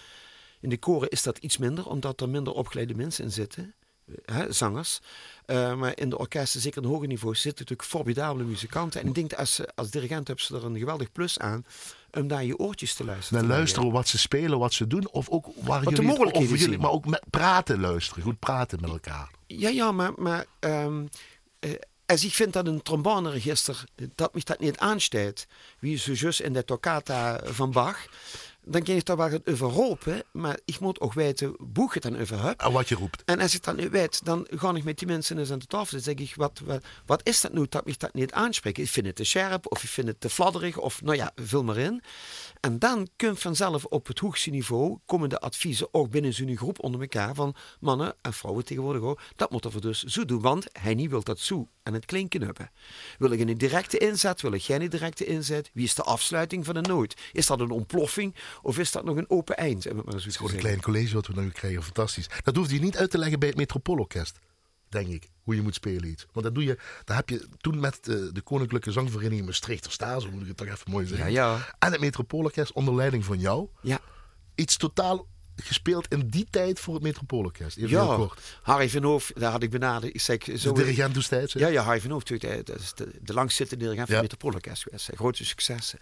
In de koren is dat iets minder, omdat er minder opgeleide mensen in zitten. Hè, zangers. Eh, maar in de orkesten, zeker in hoger niveau, zitten natuurlijk formidabele muzikanten. En ik denk dat als, als dirigent hebben ze er een geweldig plus aan om naar je oortjes te luisteren. Te luisteren wat ze spelen, wat ze doen, of ook waar Wat de jullie, mogelijkheden of jullie maar ook met praten luisteren, goed praten met elkaar. Ja, ja, maar, maar ehm, eh, als ik vind dat een tromboneregister dat mich dat niet aansteekt, wie zo juist in de toccata van Bach, dan kan ik daar wel over roepen, maar ik moet ook weten hoe ik het dan over heb. En wat je roept. En als ik dat nu weet, dan ga ik met die mensen eens aan de tafel zitten. zeg ik, wat, wat, wat is dat nu dat ik dat niet aanspreekt? Ik vind het te scherp, of ik vind het te fladderig, of nou ja, vul maar in. En dan kunt vanzelf op het hoogste niveau komen de adviezen ook binnen zo'n groep onder elkaar van mannen en vrouwen tegenwoordig ook. Dat moeten we dus zo doen, want hij niet wil dat zo en het klinken hebben. Wil ik een directe inzet, wil ik geen directe inzet? Wie is de afsluiting van de noot? Is dat een ontploffing of is dat nog een open eind? Het te Gewoon een klein college wat we nu krijgen, fantastisch. Dat hoeft je niet uit te leggen bij het Metropoolorkest, denk ik. Hoe je moet spelen iets. Want dat doe je, dat heb je toen met de Koninklijke Zangvereniging in Maastricht, of staan, zo moet ik het toch even mooi zeggen. Ja, ja. En het Metropoolorkest onder leiding van jou. Ja. Iets totaal gespeeld in die tijd voor het Metropoolorkest. Even heel Ja, kort. Harry van Hoof, daar had ik benaderd. Ik zeg, zo, De dirigent destijds. hè? Ja, ja, Harry van Hoof, dat is de, de langzittende dirigent van Ja. het Metropoolorkest geweest. Grote successen.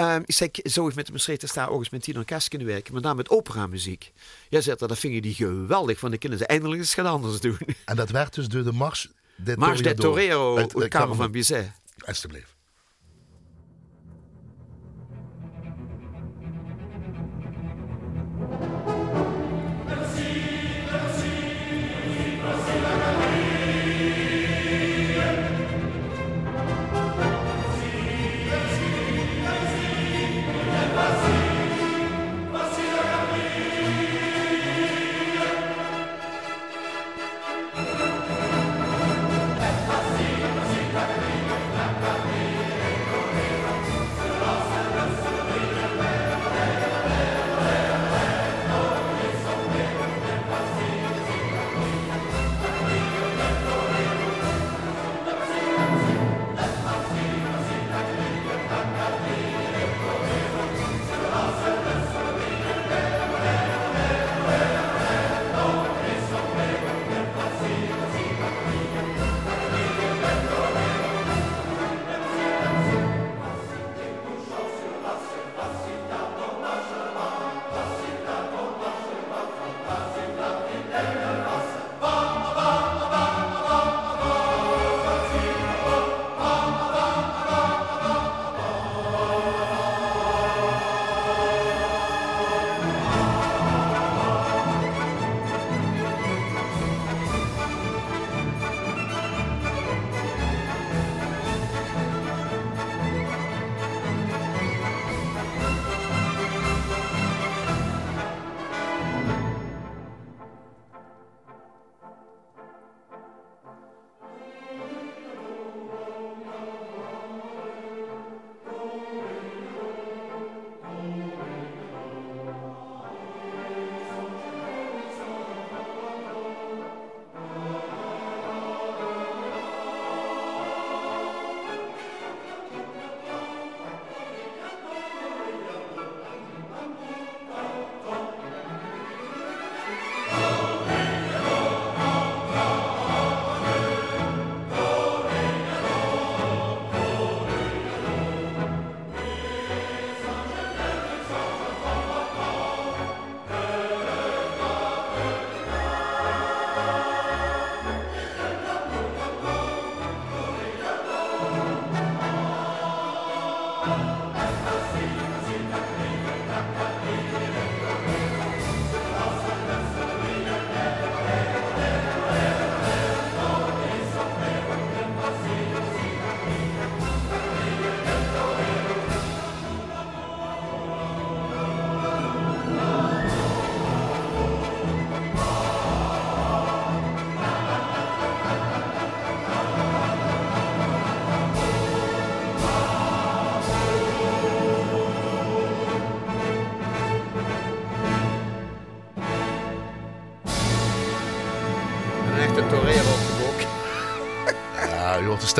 Ehm, ik zeg, zo heeft met de Maastrichter staan ook eens met tien orkest kunnen werken, met name met operamuziek. Ja, zegt er, dat vingen die geweldig, want dan kunnen ze eindelijk eens gaan anders doen. En dat werd dus door de Mars de Mars de Torero, de eh, Kamer van Bizet. Alsjeblieft.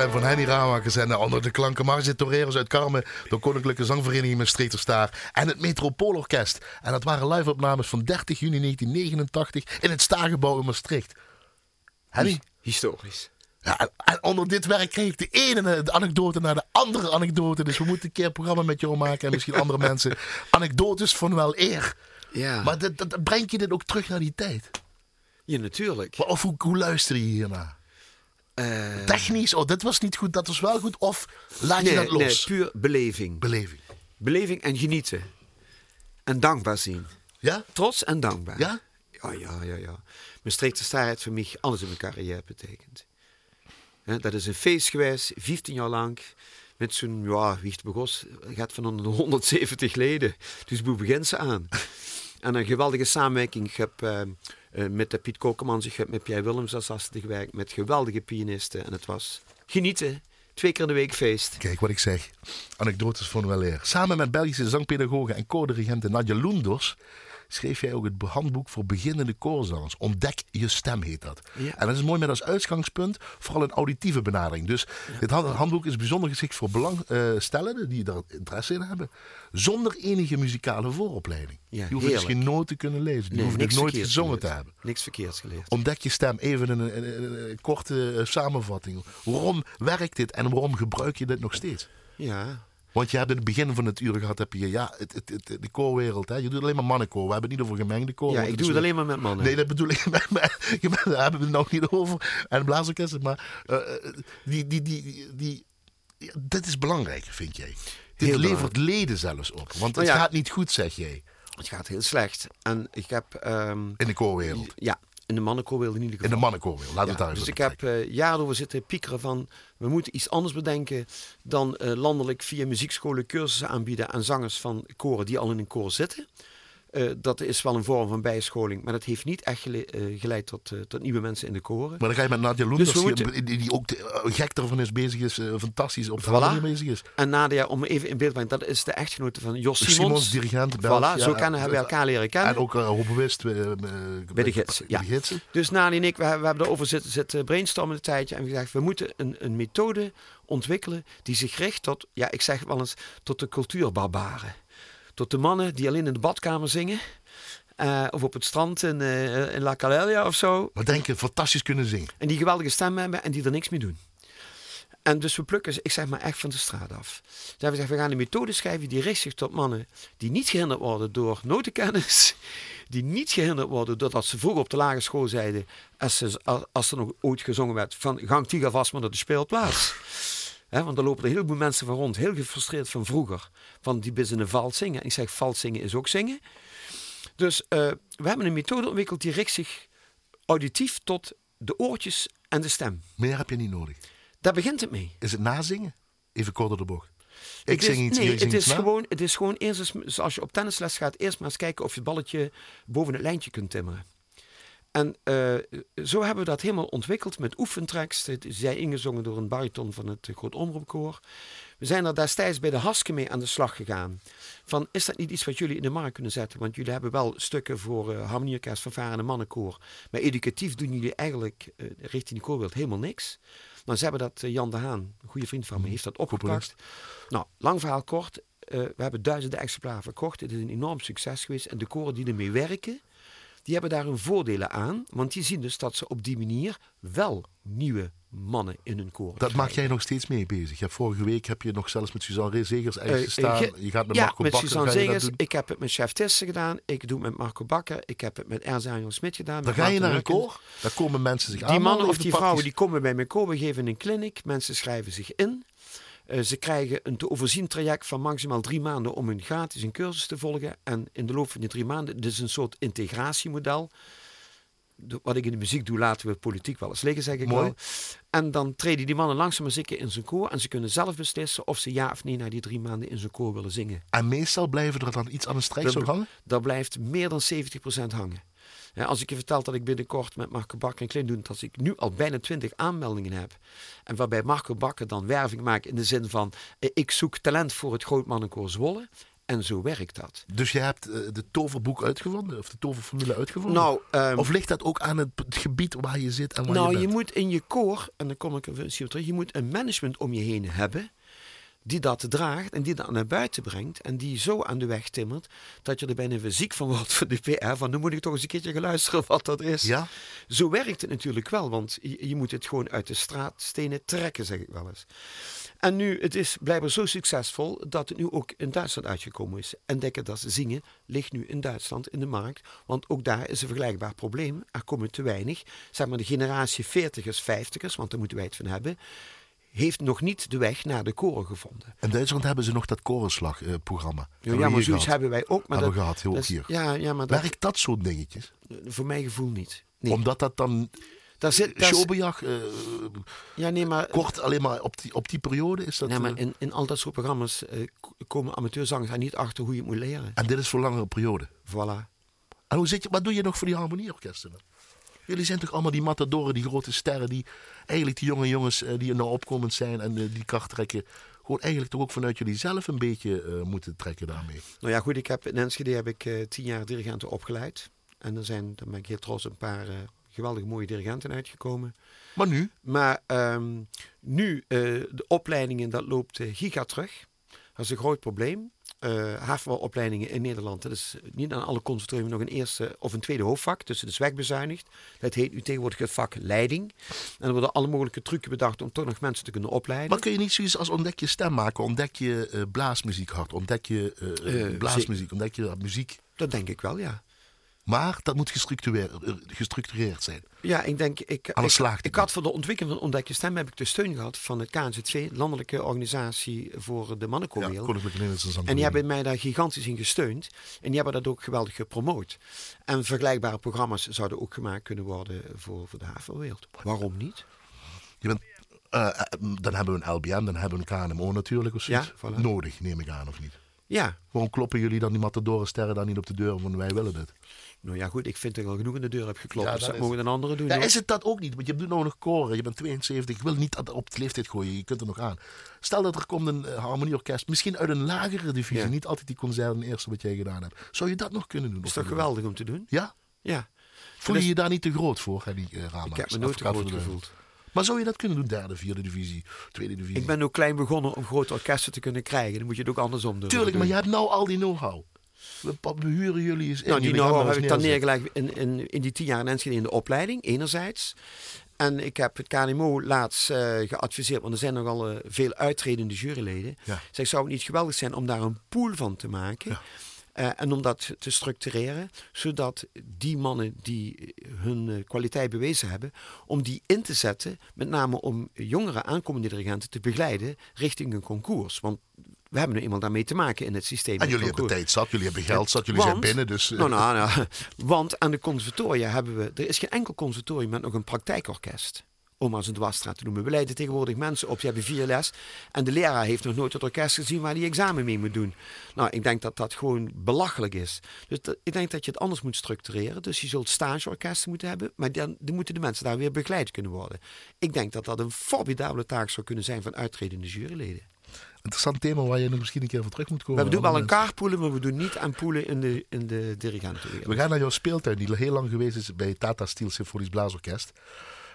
Stem van Henny Ramakers en onder de klanken Margit Toreros uit Carmen, de Koninklijke Zangvereniging met Streeterstaar en het Metropoolorkest. En dat waren live-opnames van 30 juni 1989 in het Staargebouw in Maastricht. Henny? Historisch. Ja, en- en onder dit werk kreeg ik de ene de anekdote naar de andere anekdote. Dus we moeten een keer een programma met jou maken en misschien andere mensen. Anekdotes van wel eer. Ja, Maar dat, dat, brengt je dit ook terug naar die tijd? ja natuurlijk. Maar Of hoe, hoe luister je hiernaar? Eh, Technisch, oh, dit was niet goed, dat was wel goed. Of laat je dat los? nee, puur beleving. Beleving. beleving en genieten. En dankbaar zien. Ja? Trots en dankbaar. Ja? Ja, ja, ja, ja. Mijn staar heeft voor mij alles in mijn carrière betekend. Hè, dat is een feest geweest, 15 jaar lang. Met zo'n, ja, wie het begon, gaat van onder de 170 leden. Dus hoe begint ze aan? En een geweldige samenwerking. Ik heb eh, eh, met de Piet Kokemans, met Pierre Willems als gasten gewerkt. Met geweldige pianisten. En het was genieten. Twee keer in de week feest. Kijk wat ik zeg. Anekdotes van wel eer. Samen met Belgische zangpedagoge en koordirigente Nadja Loenders schreef jij ook het handboek voor beginnende koorzangers. Ontdek je stem heet dat. Ja. En dat is mooi met als uitgangspunt vooral een auditieve benadering. Dus dit hand- handboek is bijzonder geschikt voor belangstellenden die daar interesse in hebben. Zonder enige muzikale vooropleiding. Ja, je hoeft dus heerlijk. geen noten te kunnen lezen. Je Nee, hoeft het niks nooit gezongen te hebben. Niks verkeerds geleerd. Ontdek je stem even een, een korte eh, samenvatting. Waarom werkt dit en waarom gebruik je dit nog steeds? Ja. Want je hebt in het begin van het uur gehad, heb je ja, het, het, het- de koorwereld. Hè? Je doet alleen maar mannenkoor. We hebben het niet over gemengde koor. Ja, ik doe het een- alleen maar met mannen. Nee, dat bedoel ik. Bent- Daar hebben we het nog niet over. En blaasorkesten. Maar eh, die, die, die, die, ja, dit is belangrijk, vind jij. Dit Heel levert belangrijk. leden zelfs op. Want het ja. gaat niet goed, zeg jij, Het gaat heel slecht. En ik heb... ehm, in de koorwereld. ja, in de mannenkoor wilde in ieder In de mannenkoorwereld. Ja, het daar dus ik heb eh jaren over zitten piekeren van... we moeten iets anders bedenken dan eh, landelijk via muziekscholen cursussen aanbieden... aan zangers van koren die al in een koor zitten. Eh, dat is wel een vorm van bijscholing, maar dat heeft niet echt gele- eh, geleid tot, eh, tot nieuwe mensen in de koren. Maar dan ga je met Nadja Loenders, Dus die- moeten- die, die ook gek ervan is, bezig is, fantastisch op Voilà. bezig is. En Nadia, om even in beeld te brengen, dat is de echtgenote van Jos Simons. Simons, dirigent, Belg, Voilà, ja, zo kennen, hebben we elkaar leren kennen. En ook uh, Hopewist uh, Bij de ja. gidsen. Dus Nani en ik, we, we hebben erover zitten, zitten brainstormen een tijdje. En we gezegd, we moeten een, een methode ontwikkelen die zich richt tot, ja, ik zeg wel eens, tot de cultuurbarbaren. Tot de mannen die alleen in de badkamer zingen. eh, of op het strand in, eh, in La Calelia of zo. Maar denken, fantastisch kunnen zingen. En die geweldige stem hebben en die er niks mee doen. En dus we plukken ze, ik zeg maar, echt van de straat af. Dus hebben we gezegd, we gaan een methode schrijven die richt zich tot mannen die niet gehinderd worden door notenkennis. Die niet gehinderd worden doordat ze vroeger op de lagere school zeiden, als, ze, als, als er nog ooit gezongen werd, van gang Tiga vast maar naar de speelplaats. Want er lopen er heel veel mensen van rond, heel gefrustreerd van vroeger. Van die binnen vals zingen. En ik zeg, vals zingen is ook zingen. Dus eh, we hebben een methode ontwikkeld die richt zich auditief tot de oortjes en de stem. Meer heb je niet nodig. Daar begint het mee. Is het nazingen? Even kort door de bocht. Ik Het zing is, iets, nee, het is, na. gewoon, het is gewoon eerst eens, zoals je op tennisles gaat, eerst maar eens kijken of je het balletje boven het lijntje kunt timmeren. En eh, zo hebben we dat helemaal ontwikkeld met oefentracks. Het is zij ingezongen door een bariton van het Groot Omroepkoor. We zijn er destijds bij de Haske mee aan de slag gegaan. Van, is dat niet iets wat jullie in de markt kunnen zetten? Want jullie hebben wel stukken voor uh, harmonieorkest, fanfare en mannenkoor. Maar educatief doen jullie eigenlijk uh, richting de koorwereld helemaal niks. Nou, ze hebben dat, uh, Jan de Haan, een goede vriend van me, heeft dat opgepakt. Nou, lang verhaal kort. We hebben duizenden exemplaren verkocht. Het is een enorm succes geweest. En de koren die ermee werken, die hebben daar hun voordelen aan. Want die zien dus dat ze op die manier wel nieuwe mannen in hun koren Dat maak jij nog steeds mee bezig. Je hebt vorige week heb je nog zelfs met Suzanne Zegers uitgestaan. Uh, je gaat met ja, Marco met Bakker Suzanne Zegers. Ik heb het met Chef Tissen gedaan. Ik doe het met Marco Bakker. Ik heb het met Ernst Smit gedaan. Dan ga je naar een koor. Daar komen mensen zich Die aanmelden, mannen of die vrouwen die komen bij mijn koor. We geven een clinic. Mensen schrijven zich in. Uh, ze krijgen een te overzien traject van maximaal drie maanden om een gratis een cursus te volgen. En in de loop van die drie maanden, dit is een soort integratiemodel. De, wat ik in de muziek doe, laten we politiek wel eens liggen, zeg ik Mooi. wel. En dan treden die mannen langzaam maar zeker in zijn koor. En ze kunnen zelf beslissen of ze ja of nee na die drie maanden in zijn koor willen zingen. En meestal blijven er dan iets aan een zo hangen. Daar blijft meer dan 70% hangen. Ja, als ik je vertel dat ik binnenkort met Marco Bakker en Klein doe, dat ik nu al bijna 20 aanmeldingen heb. En waarbij Marco Bakker dan werving maakt in de zin van: eh, ik zoek talent voor het Grootmannenkoor Zwolle. En zo werkt dat. Dus je hebt uh, de toverboek uitgevonden, of de toverformule uitgevonden? Nou, um, of ligt dat ook aan het, het, gebied waar je zit en waar nou, je bent? je moet in je koor, en dan kom ik op terug, je moet een management om je heen hebben die dat draagt en die dat naar buiten brengt en die zo aan de weg timmert dat je er bijna weer ziek van wordt voor de PR. Van nu moet ik toch eens een keertje gaan luisteren wat dat is. Ja? Zo werkt het natuurlijk wel, want je, je moet het gewoon uit de straatstenen trekken, zeg ik wel eens. En nu, het is blijkbaar zo succesvol dat het nu ook in Duitsland uitgekomen is. En denken dat zingen ligt nu in Duitsland in de markt. Want ook daar is een vergelijkbaar probleem. Er komen te weinig. Zeg maar de generatie 40ers, 50ers, want daar moeten wij het van hebben heeft nog niet de weg naar de koren gevonden. In Duitsland hebben ze nog dat korenslagprogramma. Uh, ja, ja maar zoiets hebben wij ook. Maar hebben dat, gehad, heel dat, hier. Ja, ja, maar dat, Werkt dat soort dingetjes? Voor mijn gevoel niet. Nee. Omdat dat dan... Daar zit, daar showbejag, uh, ja, nee, maar, kort alleen maar op die, op die periode is dat... Nee, maar in, in al dat soort programma's uh, komen amateurzangers daar niet achter hoe je het moet leren. En dit is voor langere periode? Voilà. En hoe zit je, wat doe je nog voor die harmonieorkesten? Jullie zijn toch allemaal die matadoren, die grote sterren, die eigenlijk die jonge jongens uh, die er nou opkomend zijn en uh, die kracht trekken, gewoon eigenlijk toch ook vanuit jullie zelf een beetje uh, moeten trekken daarmee. Nou ja, goed, ik heb in Enschede heb ik tien jaar dirigenten opgeleid. En er zijn, daar ben ik heel trots, een paar geweldig mooie dirigenten uitgekomen. Maar nu? Maar um, nu, de opleidingen, dat loopt giga terug. Dat is een groot probleem. Uh, havenbouwopleidingen in Nederland. Dat is niet aan alle conservatorium nog een eerste of een tweede hoofdvak. Dus het is wegbezuinigd. Dat heet nu tegenwoordig het vak leiding. En er worden alle mogelijke trucken bedacht om toch nog mensen te kunnen opleiden. Maar kun je niet zoiets als ontdek je stem maken? Ontdek je uh, blaasmuziek hard? Ontdek je uh, blaasmuziek? Ontdek je muziek? Dat denk ik wel, ja. Maar dat moet gestructureerd, zijn. Ja, ik denk, ik, Anders ik, ik had voor de ontwikkeling van Ontdek je Stem heb ik de steun gehad van het KNZV, Landelijke Organisatie voor de Mannenchoreel. Ja, Koninklijke Nederlandse En die hebben mij daar gigantisch in gesteund. En die hebben dat ook geweldig gepromoot. En vergelijkbare programma's zouden ook gemaakt kunnen worden voor, voor de havenwereld. Waarom niet? Je bent, uh, dan hebben we een LBM, dan hebben we een KNMO natuurlijk. Of ja, voilà. Nodig, neem ik aan, of niet? Ja. Waarom kloppen jullie dan die matadoren sterren dan niet op de deur van wij willen dit? Nou ja, goed, ik vind dat ik al genoeg in de deur heb geklopt. Ja, dus dat is- mogen een andere doen. Hoor. is het dat ook niet? Want je doet nou nog koren, je bent 72. Ik wil niet dat op de leeftijd gooien, je kunt er nog aan. Stel dat er komt een eh, harmonieorkest, misschien uit een lagere divisie, Ja. niet altijd die concerten eerste wat jij gedaan hebt. Zou je dat nog kunnen doen? is niet? geweldig om te doen? Ja? Ja. Voel je je daar niet te groot voor, hè, die uh, Ik heb me nooit te groot gevoeld. Maar zou je dat kunnen doen, derde, vierde divisie, tweede divisie? Ik ben ook klein begonnen om grote orkesten te kunnen krijgen. Dan moet je het ook andersom doen. Tuurlijk, maar je hebt nou al die know-how. We, pa- we huren jullie eens in. Nou, die jullie gaan know maar heb ik dan neergelegd in, in, in die tien jaar in Enschede in de opleiding, enerzijds. En ik heb het KNMO laatst eh, geadviseerd, want er zijn nogal eh, veel uitredende juryleden. Ja. Zeg, zou het niet geweldig zijn om daar een pool van te maken? Ja. Eh, en om dat te structureren, zodat die mannen die hun eh, kwaliteit bewezen hebben, om die in te zetten, met name om jongere aankomende dirigenten te begeleiden richting een concours. Want we hebben nu eenmaal daarmee te maken in het systeem. En jullie hebben tijd zat, jullie hebben geld zat, jullie Want- zijn binnen. Dus, eh, Nou, nou, nou, want aan de conservatoria hebben we... Er is geen enkel conservatorium met nog een praktijkorkest. Om als een dwarsstraat te noemen. We leiden tegenwoordig mensen op, die hebben vier les. En de leraar heeft nog nooit het orkest gezien waar hij examen mee moet doen. Nou, ik denk dat dat gewoon belachelijk is. Dus ik denk dat je het anders moet structureren. Dus je zult stageorkesten moeten hebben. Maar dan, dan moeten de mensen daar weer begeleid kunnen worden. Ik denk dat dat een formidabele taak zou kunnen zijn van uitredende juryleden. Interessant thema waar je nog misschien een keer voor terug moet komen. We doen wel een kaartpoelen, maar we doen niet aan poelen in de, in de dirigentenwereld. We gaan naar jouw speeltuin, die heel lang geweest is bij Tata Steel Symfonisch Blaasorkest.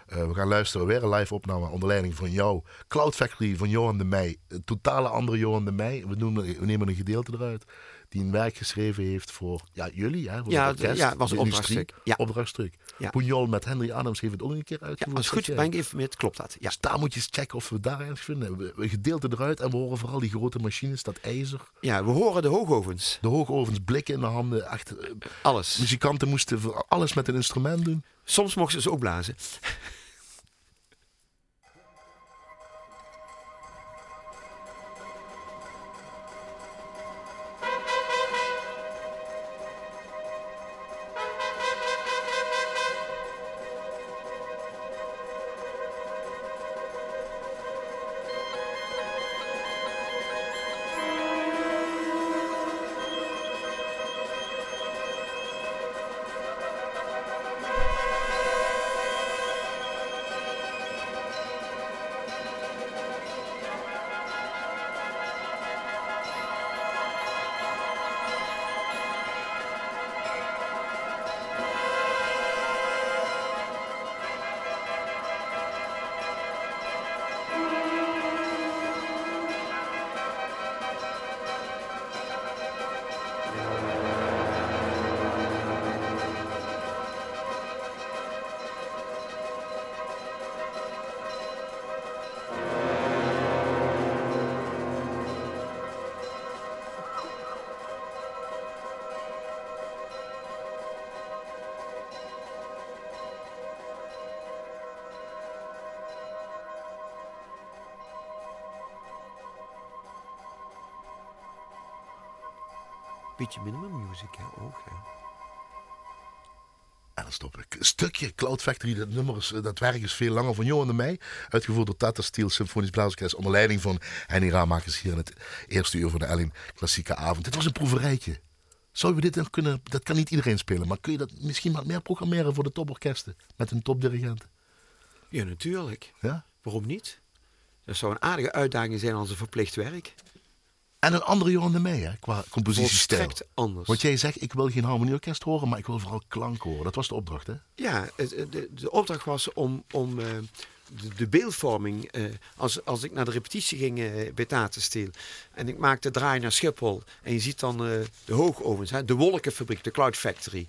Eh, we gaan luisteren, weer een live opname onder leiding van jou. Cloud Factory van Johan de Meij. Een totale andere Johan de Meij. We, we nemen een gedeelte eruit. Die een werk geschreven heeft voor ja, jullie. Hè, voor Ja, het orkest, ja, was een opdrachtstuk. Ja. Opdrachtstuk. Ja. Pujol met Henry Adams heeft het ook een keer Ja, uitgevoerd. als het goed ben ik geïnformeerd, klopt dat. Ja, Dus daar moet je eens checken of we daar ergens vinden. We, we gedeelte eruit en we horen vooral die grote machines, dat ijzer. ja we horen de hoogovens. De hoogovens, blikken in de handen. Echt, eh, Alles. muzikanten moesten alles met een instrument doen. Soms mochten ze ook blazen. Stukje Cloud Factory, dat nummer is, dat werk is veel langer van Johan de Meij. Uitgevoerd door Tata Steel Symfonisch Blaasorkest onder leiding van Henny Raamakers hier in het eerste uur van de Ellen Klassieke Avond. Dit was een proeverijtje. Zouden we dit nog kunnen, dat kan niet iedereen spelen, maar kun je dat misschien wat meer programmeren voor de toporkesten met een topdirigent? Ja, natuurlijk. Ja? Waarom niet? Dat zou een aardige uitdaging zijn als een verplicht werk. En een andere de Meij, hè, qua compositiestijl. Volstrekt anders. Want jij zegt, ik wil geen harmonieorkest horen, maar ik wil vooral klank horen. Dat was de opdracht, hè? Ja, het- de, de opdracht was om, om eh, de, de beeldvorming. eh, als, als ik naar de repetitie ging eh, bij Tatensteel en ik maakte draai naar Schiphol en je ziet dan eh, de hoogovens, hè, de wolkenfabriek, de Cloud Factory.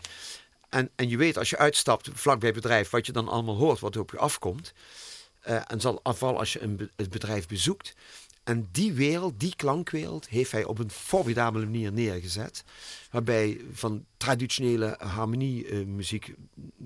En, en je weet als je uitstapt vlakbij het bedrijf wat je dan allemaal hoort, wat er op je afkomt. Eh, en zal afval als je een het bedrijf bezoekt. En die wereld, die klankwereld, heeft hij op een formidabele manier neergezet. Waarbij van traditionele harmoniemuziek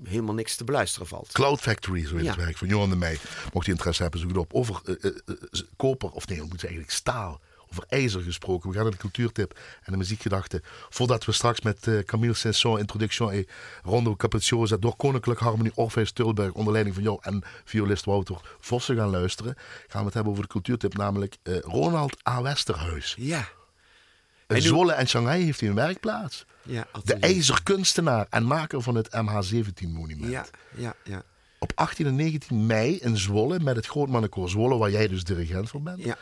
helemaal niks te beluisteren valt. Cloud Factory, zo heet het werk van Johan de Meij. Mocht je interesse hebben, zoek het op. Over eh, eh, eh, koper, of nee, we moeten eigenlijk staal. Over ijzer gesproken. We gaan naar de cultuurtip en de muziekgedachte. Voordat we straks met eh, Camille Saint-Saëns, Introduction et Rondo Capricciosa door Koninklijk Harmonie Orpheus Tulberg onder leiding van jou en violist Wouter Vossen gaan luisteren. Gaan we het hebben over de cultuurtip, namelijk eh, Ronald A. Westerhuis. Ja, In Zwolle en Shanghai heeft hij een werkplaats. ja, De ijzerkunstenaar en maker van het MH17-monument. Ja, ja, ja. Op 18 en 19 mei in Zwolle met het Grootmannenkoor Zwolle, waar jij dus dirigent van bent. ja.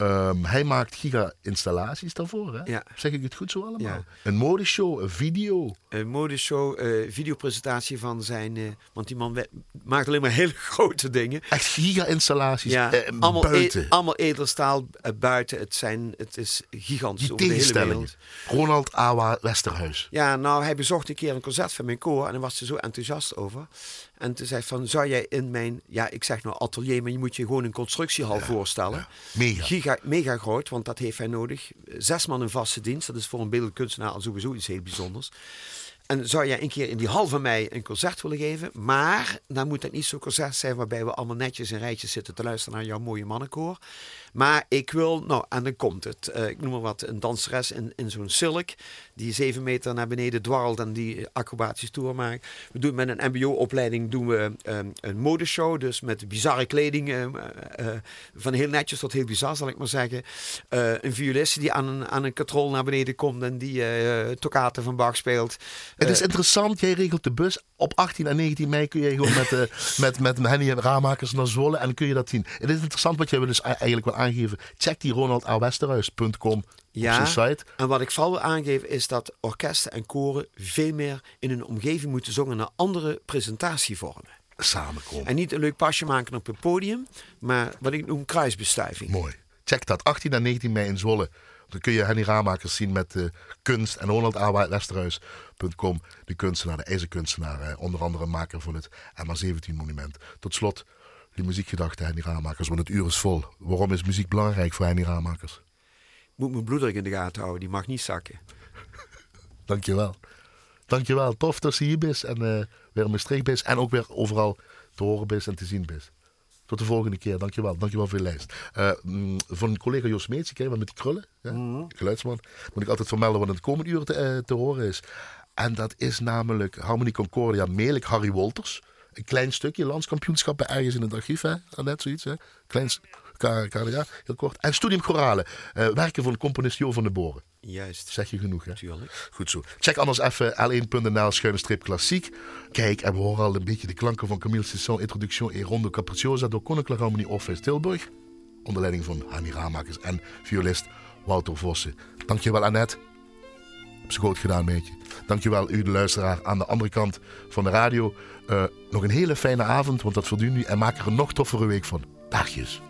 Ehm, hij maakt giga-installaties daarvoor. Hè? Ja. Zeg ik het goed zo allemaal? Ja. Een modeshow, een video. Een modeshow, eh videopresentatie van zijn... eh, want die man maakt alleen maar hele grote dingen. Echt giga-installaties Ja, eh, allemaal, buiten. e- allemaal edelstaal buiten. Het, zijn, het is gigantisch Die over de hele wereld. Ronald Awa Westerhuis. Ja, nou, hij bezocht een keer een concert van mijn koor en daar was hij zo enthousiast over. En toen zei van, zou jij in mijn, ja, ik zeg nou atelier, maar je moet je gewoon een constructiehal voorstellen. Mega. Giga, mega groot, want dat heeft hij nodig. Zes man in vaste dienst, dat is voor een beeldend kunstenaar al sowieso iets heel bijzonders. En zou jij een keer in die hal van mij een concert willen geven? Maar dan moet het niet zo'n concert zijn waarbij we allemaal netjes in rijtjes zitten te luisteren naar jouw mooie mannenkoor. Maar ik wil, nou, en dan komt het. Eh, ik noem maar wat, een danseres in, in zo'n silk. Die zeven meter naar beneden dwarrelt en die acrobatische tour maakt. We doen met een mbo-opleiding doen we ehm, een modeshow. Dus met bizarre kleding. ehm, eh, eh, van heel netjes tot heel bizar, zal ik maar zeggen. Een violist die aan een, aan een katrol naar beneden komt en die toccata van Bach speelt. Het is interessant, jij regelt de bus. Op 18 en 19 mei kun je gewoon met, eh, met, met Henny en Raamakers naar Zwolle en dan kun je dat zien. Het is interessant wat jij wil dus eigenlijk wil aangeven. Check die ronaldawesterhuis.com op Ja. zijn site. En wat ik vooral wil aangeven is dat orkesten en koren veel meer in hun omgeving moeten zongen naar andere presentatievormen. Samenkomen. En niet een leuk pasje maken op een podium, maar wat ik noem kruisbestuiving. Mooi. Check dat. 18 en 19 mei in Zwolle. Dan kun je Henny Raamakers zien met eh, kunst. En ronaldawesterhuis.com. De kunstenaar, de ijzerkunstenaar. onder andere maker van het MA17 monument. Tot slot, die muziekgedachte Henny Raamakers. Want het uur is vol. Waarom is muziek belangrijk voor Henny Raamakers? Ik moet mijn bloeddruk in de gaten houden, die mag niet zakken. Dankjewel. Dankjewel. Tof dat je hier bent. En eh, weer in Maastricht bent. En ook weer overal te horen bent en te zien bent. Tot de volgende keer. Dankjewel. Dankjewel voor je lijst. Eh, mm, van collega Jos Meets, wel met die krullen? Ja? Geluidsman. Moet ik altijd vermelden wat in het komende uur te, eh, te horen is. En dat is namelijk Harmonie Concordia Melik Harry Wolters. Een klein stukje landskampioenschap bij ergens in het archief. Hè? Net zoiets. Hè? Klein heel kort. En Studium Chorale. eh, werken van componist Jo van de Boren. Juist, Zeg je genoeg, hè? natuurlijk. Goed zo. Check anders even l1.nl schuine strip klassiek. Kijk, en we horen al een beetje de klanken van Camille Saint-Saëns Introduction et Rondo Capricciosa door Koninklijke Harmonie Orpheus Tilburg. Onder leiding van Hani Ramakers en violist Wouter Vossen. Dankjewel Annette. Heb ze goed gedaan, meetje. Dankjewel u, de luisteraar, aan de andere kant van de radio. Eh, nog een hele fijne avond, want dat verdient u. En maak er een nog toffere week van. Dagjes.